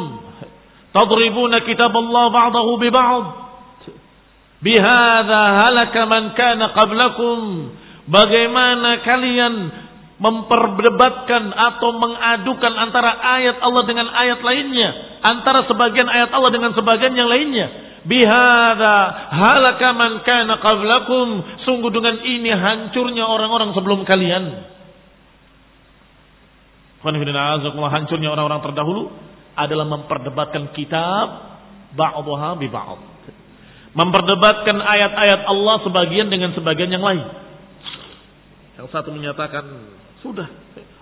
tadribuna kitab Allah ba'dahu bi ba'd. Bihadza halaka man kana qablakum. Bagaimana kalian memperdebatkan atau mengadukan antara ayat Allah dengan ayat lainnya, antara sebagian ayat Allah dengan sebagian yang lainnya. Bihada halaka man kana qablakum. Sungguh dengan ini hancurnya orang-orang sebelum kalian. Hancurnya orang-orang terdahulu adalah memperdebatkan kitab ba'daha bi. Memperdebatkan ayat-ayat Allah sebagian dengan sebagian yang lain. Yang satu menyatakan sudah.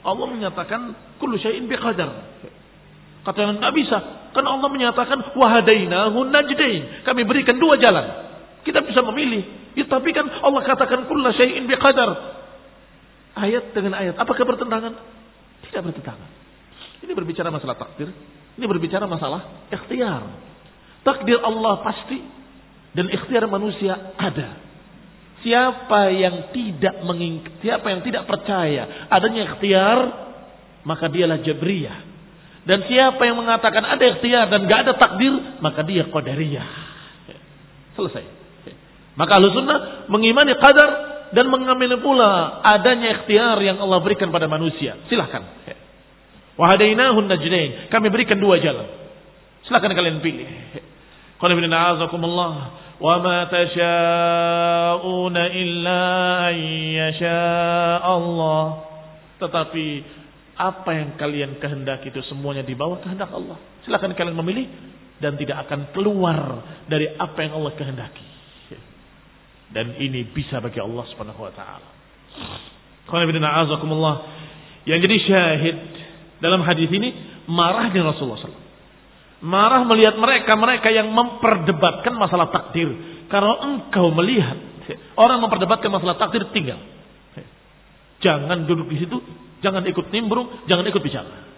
Allah menyatakan kullu syai'in biqadar. Katakan enggak bisa. Karena Allah menyatakan wahadainahu najdain. Kami berikan dua jalan. Kita bisa memilih. Ya, tapi kan Allah katakan kullu syai'in biqadar. Ayat dengan ayat. Apakah bertentangan? Tidak bertentangan. Ini berbicara masalah takdir. Ini berbicara masalah ikhtiar. Takdir Allah pasti dan ikhtiar manusia ada. Siapa yang tidak menging, siapa yang tidak percaya adanya ikhtiar, maka dialah jabriyah. Dan siapa yang mengatakan ada ikhtiar dan gak ada takdir, maka dia qadariyah. Selesai. Maka ahlu sunnah mengimani qadar dan mengamini pula adanya ikhtiar yang Allah berikan pada manusia. Silahkan. Wahadainahun najdain. Kami berikan dua jalan. Silahkan kalian pilih. Qul وما تشاءون إلا أن يشاء الله tetapi apa yang kalian kehendaki itu semuanya di bawah kehendak Allah. Silakan kalian memilih dan tidak akan keluar dari apa yang Allah kehendaki. Dan ini bisa bagi Allah Subhanahu wa taala. Yang jadi syahid dalam hadis ini marahnya Rasulullah SAW Marah melihat mereka-mereka yang memperdebatkan masalah takdir. Kalau engkau melihat orang memperdebatkan masalah takdir, tinggal. Jangan duduk di situ, Jangan ikut nimbrung, jangan ikut bicara.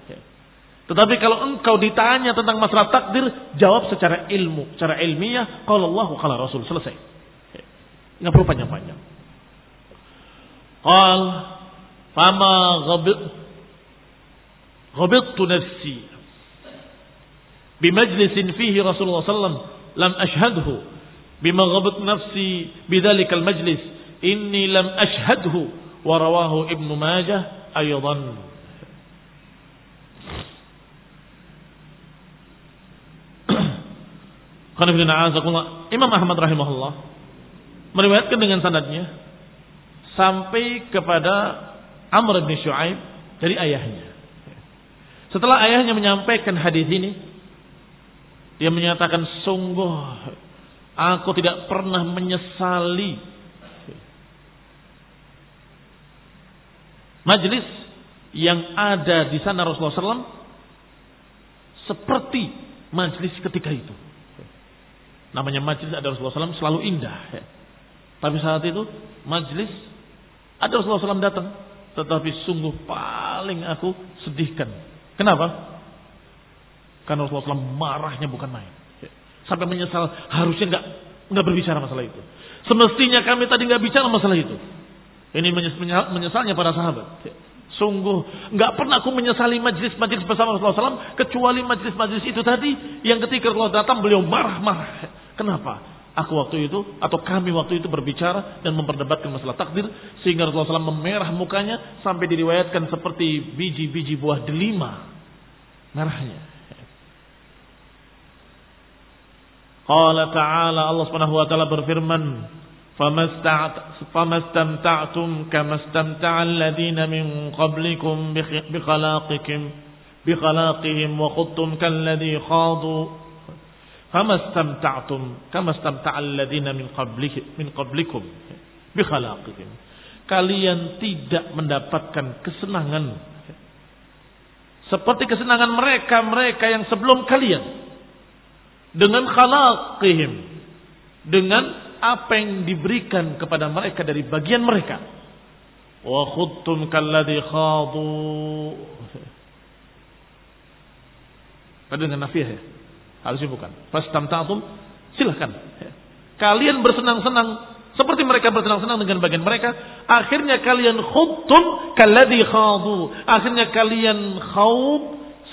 Tetapi kalau engkau ditanya tentang masalah takdir, jawab secara ilmu, secara ilmiah, kalau Allah kalau Rasul selesai. Enggak perlu panjang-panjang. Qal fama ghabit ghabittu nafsi bimajlisin fihi Rasulullah sallam lam ashhadhu bima ghabit nafsi Bidalik al-majlis inni lam ashhadhu wa rawahu Ibnu Majah أيضا (clears throat) Imam Ahmad rahimahullah meriwayatkan dengan sanadnya sampai kepada Amr bin Shu'aib dari ayahnya. Setelah ayahnya menyampaikan hadis ini, dia menyatakan sungguh aku tidak pernah menyesali majlis yang ada di sana Rasulullah SAW seperti majlis ketika itu. Namanya majlis ada Rasulullah SAW selalu indah. Tapi saat itu majlis ada Rasulullah SAW datang. Tetapi sungguh paling aku sedihkan. Kenapa? Karena Rasulullah SAW marahnya bukan main. Sampai menyesal harusnya nggak nggak berbicara masalah itu. Semestinya kami tadi nggak bicara masalah itu. Ini menyesalnya para sahabat. Sungguh nggak pernah aku menyesali majlis-majlis bersama Rasulullah SAW kecuali majlis-majlis itu tadi yang ketika Allah datang beliau marah-marah. Kenapa? Aku waktu itu atau kami waktu itu berbicara dan memperdebatkan masalah takdir sehingga Rasulullah SAW memerah mukanya sampai diriwayatkan seperti biji-biji buah delima merahnya. Qala ta'ala Allah Subhanahu wa taala berfirman فما استمتعتم كما استمتع الذين من قبلكم بخلاقكم بخلاقهم وخضتم كالذي خاضوا فما استمتعتم كما استمتع الذين من قبلكم من قبلكم بخلاقهم kalian tidak mendapatkan kesenangan seperti kesenangan mereka-mereka yang sebelum kalian dengan khalaqihim dengan apa yang diberikan kepada mereka dari bagian mereka. Wa khuttum kalladhi khadu. Ada dengan nafiah ya? Harusnya bukan. Fastamta'tum silahkan. Kalian bersenang-senang seperti mereka bersenang-senang dengan bagian mereka. Akhirnya kalian khuttum kalladhi khadu. Akhirnya kalian khawb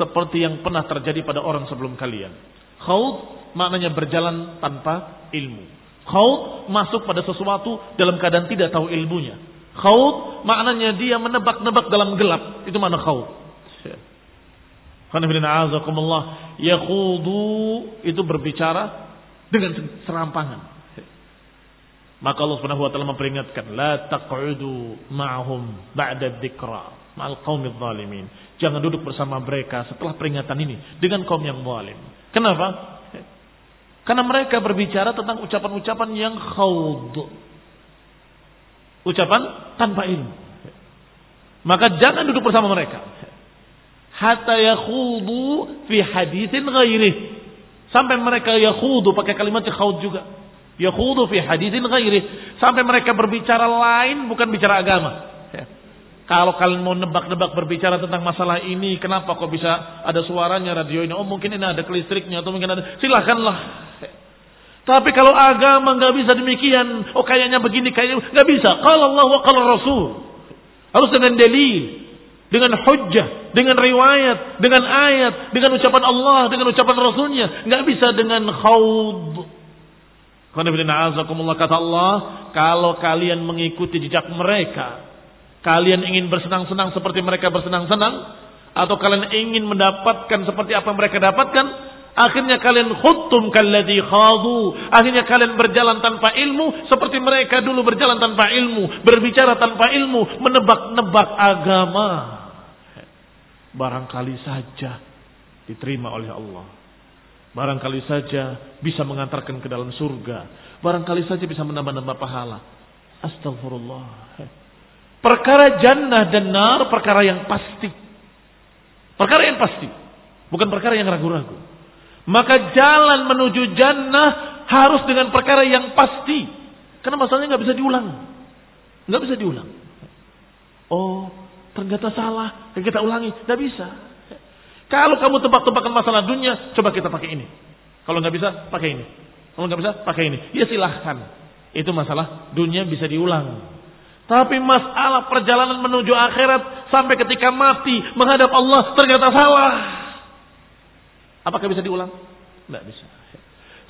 seperti yang pernah terjadi pada orang sebelum kalian. Khawb maknanya berjalan tanpa ilmu. Khaut masuk pada sesuatu dalam keadaan tidak tahu ilmunya. Khaut maknanya dia menebak-nebak dalam gelap. Itu mana khaut. Qanifidina Yakhudu itu berbicara dengan serampangan. Maka Allah Subhanahu wa taala memperingatkan, la taq'udu ma'hum ba'da dzikra ma'al qaumidz zalimin. Jangan duduk bersama mereka setelah peringatan ini dengan kaum yang zalim. Kenapa? Karena mereka berbicara tentang ucapan-ucapan yang khawd. Ucapan tanpa ilmu. Maka jangan duduk bersama mereka. Hatta yakhudu fi hadithin ghairih. Sampai mereka yakhudu pakai kalimat khawd juga. Yakhudu fi hadithin ghairih. Sampai mereka berbicara lain bukan bicara agama. Kalau kalian mau nebak-nebak berbicara tentang masalah ini, kenapa kok bisa ada suaranya radio ini? Oh mungkin ini ada kelistriknya atau mungkin ada. Silahkanlah tapi kalau agama nggak bisa demikian, oh kayaknya begini, kayaknya nggak bisa. Kalau Allah wa kalau Rasul harus dengan dalil, dengan hujjah, dengan riwayat, dengan ayat, dengan ucapan Allah, dengan ucapan Rasulnya. Nggak bisa dengan khawd. kata Allah, kalau kalian mengikuti jejak mereka, kalian ingin bersenang-senang seperti mereka bersenang-senang, atau kalian ingin mendapatkan seperti apa mereka dapatkan, Akhirnya kalian khuttum kalladhi khadu. Akhirnya kalian berjalan tanpa ilmu seperti mereka dulu berjalan tanpa ilmu, berbicara tanpa ilmu, menebak-nebak agama. Barangkali saja diterima oleh Allah. Barangkali saja bisa mengantarkan ke dalam surga. Barangkali saja bisa menambah-nambah pahala. Astagfirullah. Perkara jannah dan nar perkara yang pasti. Perkara yang pasti. Bukan perkara yang ragu-ragu. Maka jalan menuju jannah harus dengan perkara yang pasti. Karena masalahnya nggak bisa diulang. Nggak bisa diulang. Oh, ternyata salah. Kita ulangi. Nggak bisa. Kalau kamu tebak-tebakan masalah dunia, coba kita pakai ini. Kalau nggak bisa, pakai ini. Kalau nggak bisa, pakai ini. Ya silahkan. Itu masalah dunia bisa diulang. Tapi masalah perjalanan menuju akhirat sampai ketika mati menghadap Allah ternyata salah. Apakah bisa diulang? Tidak bisa.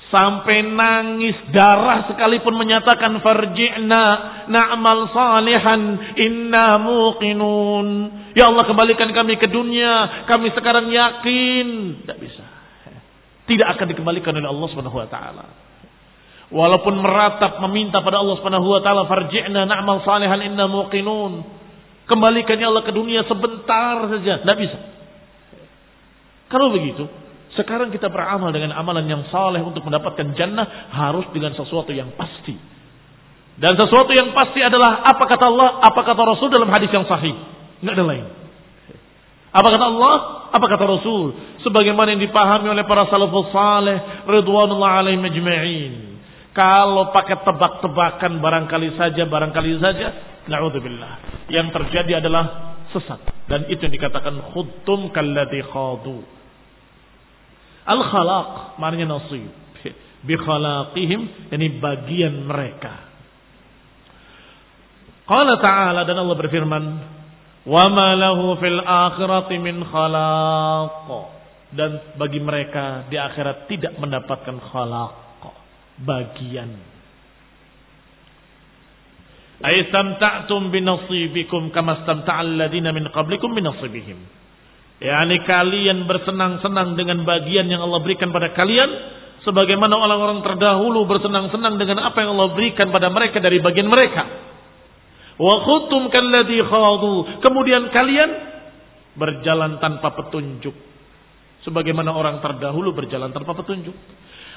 Sampai nangis darah sekalipun menyatakan farji'na na'mal salihan inna muqinun. Ya Allah kembalikan kami ke dunia. Kami sekarang yakin. Tidak bisa. Tidak akan dikembalikan oleh Allah taala. Walaupun meratap meminta pada Allah Subhanahu wa taala farji'na na'mal salihan inna muqinun. Kembalikan ya Allah ke dunia sebentar saja. Tidak bisa. Kalau begitu, sekarang kita beramal dengan amalan yang saleh untuk mendapatkan jannah harus dengan sesuatu yang pasti. Dan sesuatu yang pasti adalah apa kata Allah, apa kata Rasul dalam hadis yang sahih. Enggak ada lain. Apa kata Allah, apa kata Rasul. Sebagaimana yang dipahami oleh para salafus saleh. Ridwanullah alaihim majma'in. Kalau pakai tebak-tebakan barangkali saja, barangkali saja. Na'udzubillah. Yang terjadi adalah sesat. Dan itu yang dikatakan khuttum kalladhi khadu Al-khalaq maknanya nasib. Bi khalaqihim ini bagian mereka. Qala ta'ala dan Allah berfirman, "Wa ma lahu fil akhirati min khalaq." Dan bagi mereka di akhirat tidak mendapatkan khalaq, bagian. Ay samta'tum binasibikum kama stamta'al min qablikum binasibihim. Yani kalian bersenang-senang dengan bagian yang Allah berikan pada kalian sebagaimana orang-orang terdahulu bersenang-senang dengan apa yang Allah berikan pada mereka dari bagian mereka. Wa khuttum kalladhi khadu. Kemudian kalian berjalan tanpa petunjuk. Sebagaimana orang terdahulu berjalan tanpa petunjuk.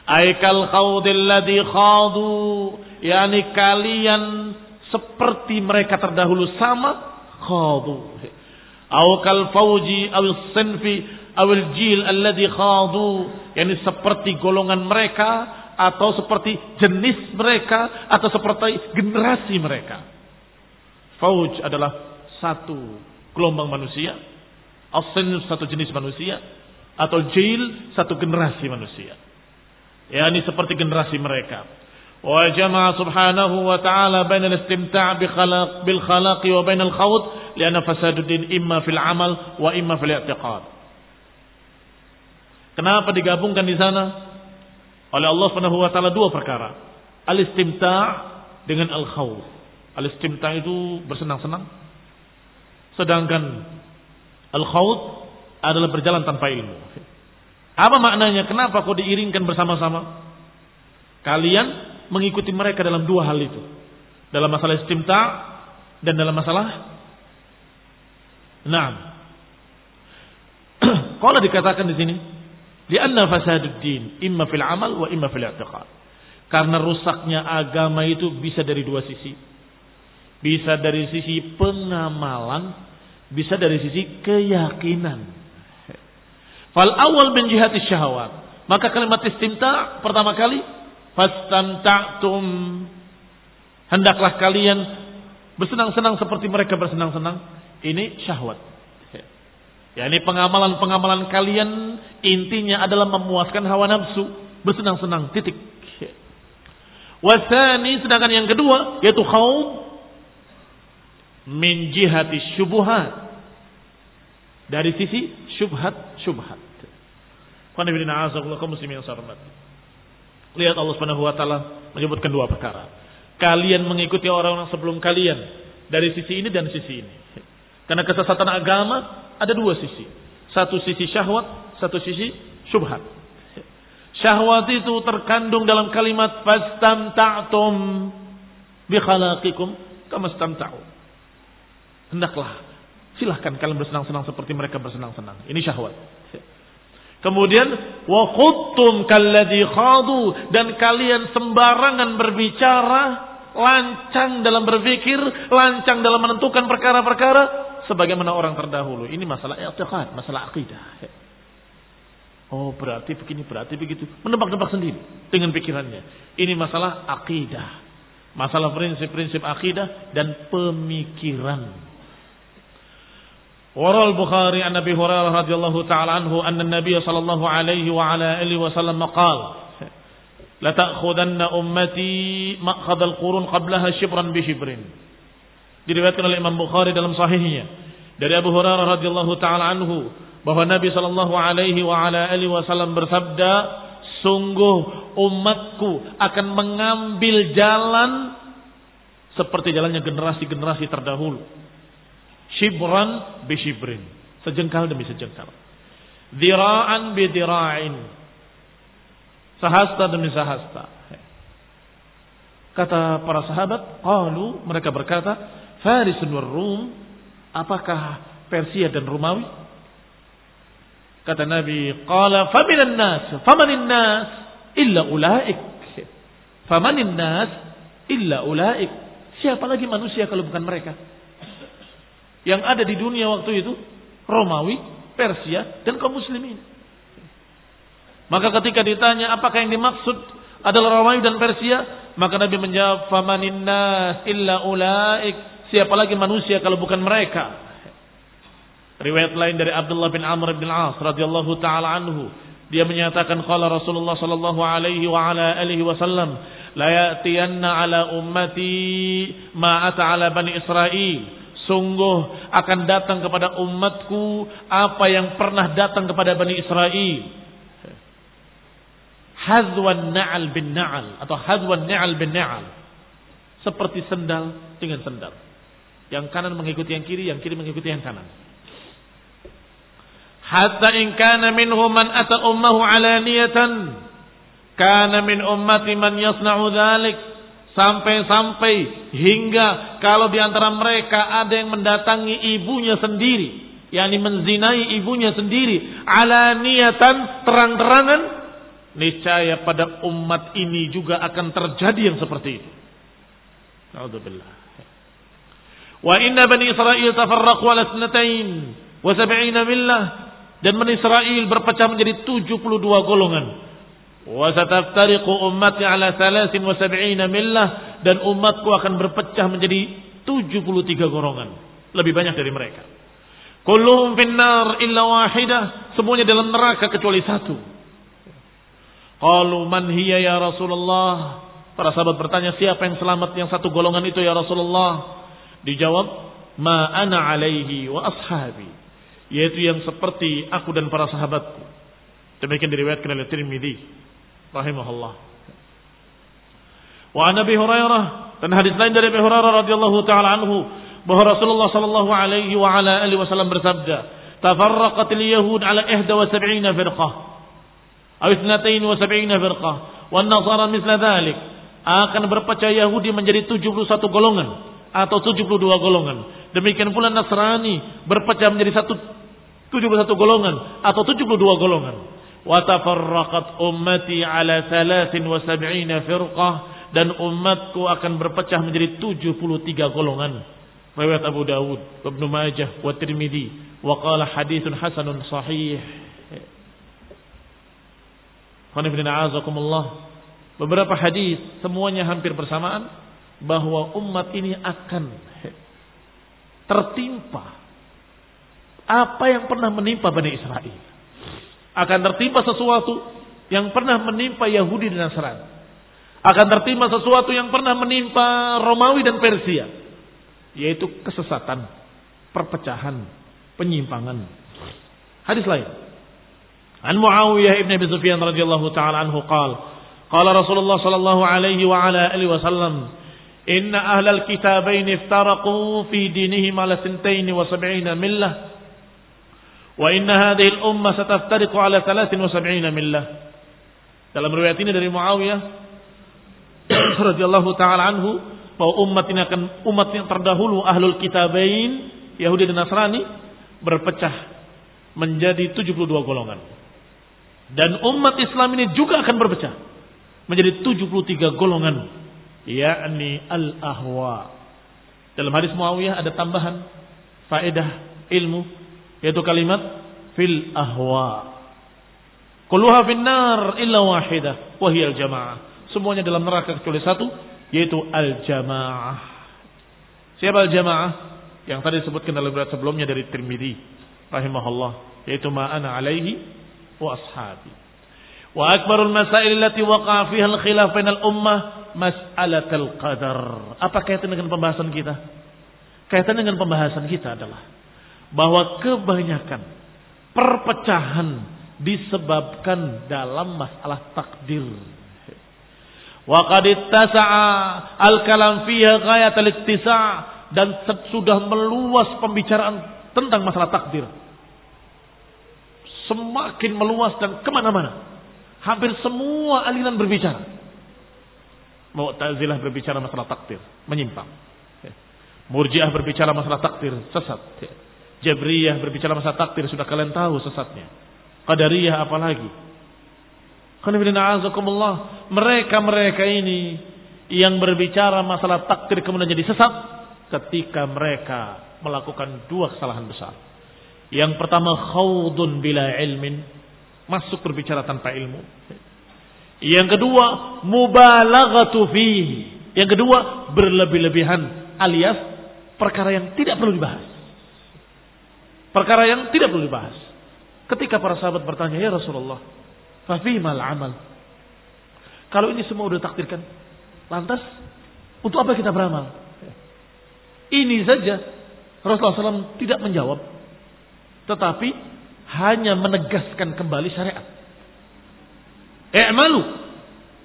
Aikal khawdil ladhi khadu. Yani kalian seperti mereka terdahulu sama khadu. Awkal fauji awil sinfi awil jil alladhi khadu. Yani seperti golongan mereka atau seperti jenis mereka atau seperti generasi mereka. Fauj adalah satu gelombang manusia. Asin satu jenis manusia. Atau jail satu generasi manusia. Ya ini seperti generasi mereka. Wa jama'a subhanahu wa ta'ala bain al-istimta' bil khalaqi wa bain al-khawt lianna fasaduddin imma fil amal wa imma fil i'tiqad. Kenapa digabungkan di sana? Oleh Allah Subhanahu wa taala dua perkara. Al-istimta' dengan al-khawf. Al-istimta itu bersenang-senang. Sedangkan al-khawd adalah berjalan tanpa ilmu. Apa maknanya? Kenapa kau diiringkan bersama-sama? Kalian mengikuti mereka dalam dua hal itu. Dalam masalah istimta dan dalam masalah Nah. (clears throat) Kalau dikatakan di sini, lianna fasaduddin imma fil amal wa imma fil i'tiqad. Karena rusaknya agama itu bisa dari dua sisi bisa dari sisi pengamalan, bisa dari sisi keyakinan. Fal awal bin jihati syahwat. Maka kalimat istimta pertama kali fastamta'tum hendaklah kalian bersenang-senang seperti mereka bersenang-senang. Ini syahwat. Ya ini pengamalan-pengamalan kalian intinya adalah memuaskan hawa nafsu, bersenang-senang, titik. Wasani sedangkan yang kedua yaitu khaum min jihati syubuhat dari sisi syubhat syubhat. Lihat Allah Subhanahu wa taala menyebutkan dua perkara. Kalian mengikuti orang-orang sebelum kalian dari sisi ini dan sisi ini. Karena kesesatan agama ada dua sisi. Satu sisi syahwat, satu sisi syubhat. Syahwat itu terkandung dalam kalimat fastamta'tum bi khalaqikum kama istamta'u. Hendaklah silahkan kalian bersenang-senang seperti mereka bersenang-senang. Ini syahwat. Kemudian wa khuttum kalladzi khadu dan kalian sembarangan berbicara, lancang dalam berpikir, lancang dalam menentukan perkara-perkara sebagaimana orang terdahulu. Ini masalah i'tiqad, masalah akidah. Oh berarti begini, berarti begitu. Menebak-nebak sendiri dengan pikirannya. Ini masalah akidah. Masalah prinsip-prinsip akidah dan pemikiran. وروى البخاري عن ابي هريره رضي الله تعالى عنه ان النبي صلى الله عليه وعلى اله وسلم قال لتأخذن أمتي مأخذ القرون قبلها شبرا بشبر diriwayatkan oleh Imam Bukhari dalam sahihnya dari Abu Hurairah radhiyallahu taala anhu bahwa Nabi sallallahu alaihi wa ala alihi wasallam bersabda sungguh umatku akan mengambil jalan seperti jalannya generasi-generasi terdahulu Shibran shibrin, Sejengkal demi sejengkal. Dira'an dira'in, Sahasta demi sahasta. Kata para sahabat, qalu mereka berkata, Farisun war Rum, apakah Persia dan Romawi? Kata Nabi, qala faminan nas, famanin nas illa ulaik. Famanin nas illa ulaik. Siapa lagi manusia kalau bukan mereka? Yang ada di dunia waktu itu Romawi, Persia, dan kaum muslimin. Maka ketika ditanya apakah yang dimaksud adalah Romawi dan Persia, maka Nabi menjawab, "Famanin nas illa ulaik." Siapa lagi manusia kalau bukan mereka? Riwayat lain dari Abdullah bin Amr bin As radhiyallahu taala anhu, dia menyatakan qala Rasulullah sallallahu alaihi wa ala alihi wasallam, la ya'tiyanna ala ummati ma ala bani Israel sungguh akan datang kepada umatku apa yang pernah datang kepada Bani Israel. Hadwan na'al bin na'al atau hadwan na'al bin na'al. Seperti sendal dengan sendal. Yang kanan mengikuti yang kiri, yang kiri mengikuti yang kanan. Hatta in kana minhum man ata ummahu alaniyatan kana min ummati man yasna'u dhalik sampai-sampai hingga kalau di antara mereka ada yang mendatangi ibunya sendiri yakni menzinai ibunya sendiri alaniyatan terang-terangan niscaya pada umat ini juga akan terjadi yang seperti itu. Alhamdulillah. Wa inna bani Israel tafarraqu ala sanatain wa sab'ina millah dan Bani Israel berpecah menjadi 72 golongan. Wa sataftariqu ummati ala 73 millah dan umatku akan berpecah menjadi 73 golongan. Lebih banyak dari mereka. Kulluhum finnar illa wahidah, semuanya dalam neraka kecuali satu. Qalu man hiya ya Rasulullah? Para sahabat bertanya, siapa yang selamat yang satu golongan itu ya Rasulullah? Dijawab, ma ana alaihi wa ashabi yaitu yang seperti aku dan para sahabatku. Demikian diriwayatkan oleh Tirmidzi rahimahullah. Wa an Abi Hurairah dan hadis lain dari Abi Hurairah radhiyallahu taala anhu bahwa Rasulullah sallallahu alaihi wa ala alihi wasallam bersabda, "Tafarraqatil yahud ala 71 firqah." Aw 72 firqah, wan nasara misla dhalik. Akan berpecah Yahudi menjadi 71 golongan atau 72 golongan. Demikian pula Nasrani berpecah menjadi satu 71 golongan atau 72 golongan. Wa tafarraqat ummati ala 73 firqah dan umatku akan berpecah menjadi 73 golongan. Riwayat Abu Dawud, Ibnu Majah, wa Tirmidzi wa qala haditsun hasanun sahih. Beberapa hadis semuanya hampir bersamaan bahwa umat ini akan tertimpa apa yang pernah menimpa Bani Israel. Akan tertimpa sesuatu yang pernah menimpa Yahudi dan Nasrani. Akan tertimpa sesuatu yang pernah menimpa Romawi dan Persia. Yaitu kesesatan, perpecahan, penyimpangan. Hadis lain. An Muawiyah ibn Abi Sufyan radhiyallahu taala anhu qala qala Rasulullah sallallahu alaihi wa ala alihi wasallam inna ahlal kitabain iftaraqu fi dinihim ala 72 millah Wa inna hadhihi al-umma sataftariqu ala 73 millah. Dalam riwayat ini dari Muawiyah (clears throat) radhiyallahu taala anhu bahwa umat ini akan umat yang terdahulu ahlul kitabain Yahudi dan Nasrani berpecah menjadi 72 golongan. Dan umat Islam ini juga akan berpecah menjadi 73 golongan yakni al-ahwa. Dalam hadis Muawiyah ada tambahan faedah ilmu yaitu kalimat fil ahwa. Kulluha finnar illa wahidah wa hiya al-jamaah. Semuanya dalam neraka kecuali satu yaitu al-jamaah. Siapa al-jamaah? Yang tadi disebutkan dalam berat sebelumnya dari Tirmidzi rahimahullah yaitu ma'ana alaihi wa ashabi. Wa akbarul masail allati waqa'a fiha al-khilaf bainal ummah mas'alatul qadar. Apa kaitan dengan pembahasan kita? Kaitan dengan pembahasan kita adalah bahwa kebanyakan perpecahan disebabkan dalam masalah takdir. Wa qad al-kalam fiha ghayat al-ittisa' dan sudah meluas pembicaraan tentang masalah takdir. Semakin meluas dan ke mana-mana. Hampir semua aliran berbicara. Mu'tazilah berbicara masalah takdir, menyimpang. Murjiah berbicara masalah takdir, sesat. Jabriyah berbicara masa takdir sudah kalian tahu sesatnya. Qadariyah apalagi. Mereka-mereka ini yang berbicara masalah takdir kemudian jadi sesat ketika mereka melakukan dua kesalahan besar. Yang pertama khawdun bila ilmin, masuk berbicara tanpa ilmu. Yang kedua mubalaghatu fihi. Yang kedua berlebih-lebihan alias perkara yang tidak perlu dibahas. Perkara yang tidak perlu dibahas. Ketika para sahabat bertanya, "Ya Rasulullah, fafimal amal?" Kalau ini semua sudah takdirkan, Lantas untuk apa kita beramal? Ini saja Rasulullah SAW tidak menjawab. Tetapi hanya menegaskan kembali syariat. I'malu.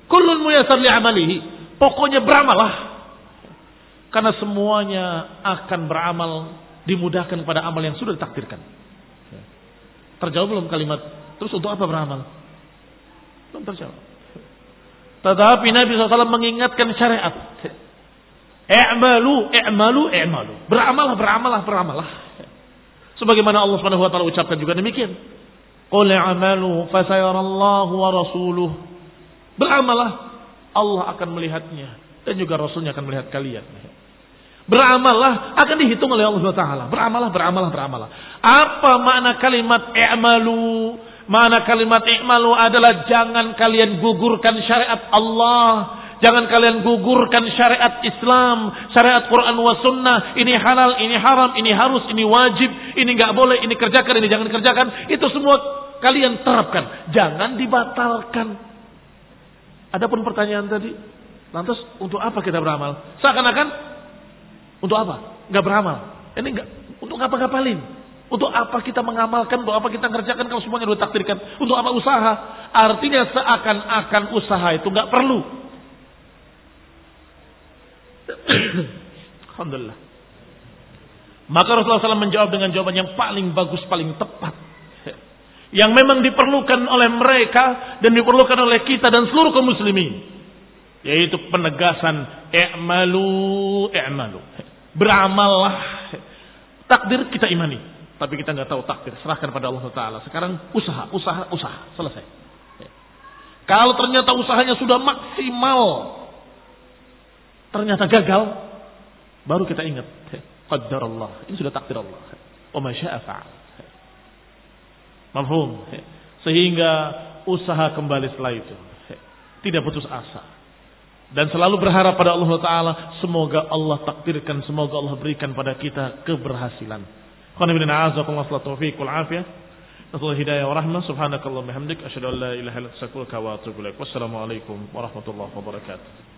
Kullun muyasar li'amalihi. Pokoknya beramalah. Karena semuanya akan beramal dimudahkan pada amal yang sudah ditakdirkan. Terjawab belum kalimat? Terus untuk apa beramal? Belum terjawab. Tetapi Nabi SAW mengingatkan syariat. I'malu, i'malu, i'malu. Beramalah, beramalah, beramalah. Sebagaimana Allah taala ucapkan juga demikian. Qul i'malu fasayarallahu wa rasuluh. Beramalah, Allah akan melihatnya dan juga Rasulnya akan melihat kalian. Beramallah akan dihitung oleh Allah Taala. Beramalah, beramalah, beramalah. Apa makna kalimat i'malu? Makna kalimat i'malu adalah jangan kalian gugurkan syariat Allah. Jangan kalian gugurkan syariat Islam, syariat Quran wa sunnah. Ini halal, ini haram, ini harus, ini wajib, ini nggak boleh, ini kerjakan, ini jangan kerjakan. Itu semua kalian terapkan. Jangan dibatalkan. Adapun pertanyaan tadi, lantas untuk apa kita beramal? Seakan-akan untuk apa? Gak beramal. Ini gak, untuk apa ngapalin? Untuk apa kita mengamalkan? Untuk apa kita kerjakan kalau semuanya sudah takdirkan? Untuk apa usaha? Artinya seakan-akan usaha itu gak perlu. (coughs) Alhamdulillah. Maka Rasulullah SAW menjawab dengan jawaban yang paling bagus, paling tepat. Yang memang diperlukan oleh mereka dan diperlukan oleh kita dan seluruh kaum muslimin. Yaitu penegasan i'malu i'malu. Beramallah. Takdir kita imani. Tapi kita nggak tahu takdir. Serahkan pada Allah Taala. Sekarang usaha, usaha, usaha. Selesai. Kalau ternyata usahanya sudah maksimal, ternyata gagal, baru kita ingat. Qaddar Allah. Ini sudah takdir Allah. Wa ma sya'a fa'al. Mafhum. Sehingga usaha kembali setelah itu. Tidak putus asa. Dan selalu berharap pada Allah Ta'ala. Semoga Allah takdirkan. Semoga Allah berikan pada kita keberhasilan. Wassalamualaikum warahmatullahi wabarakatuh.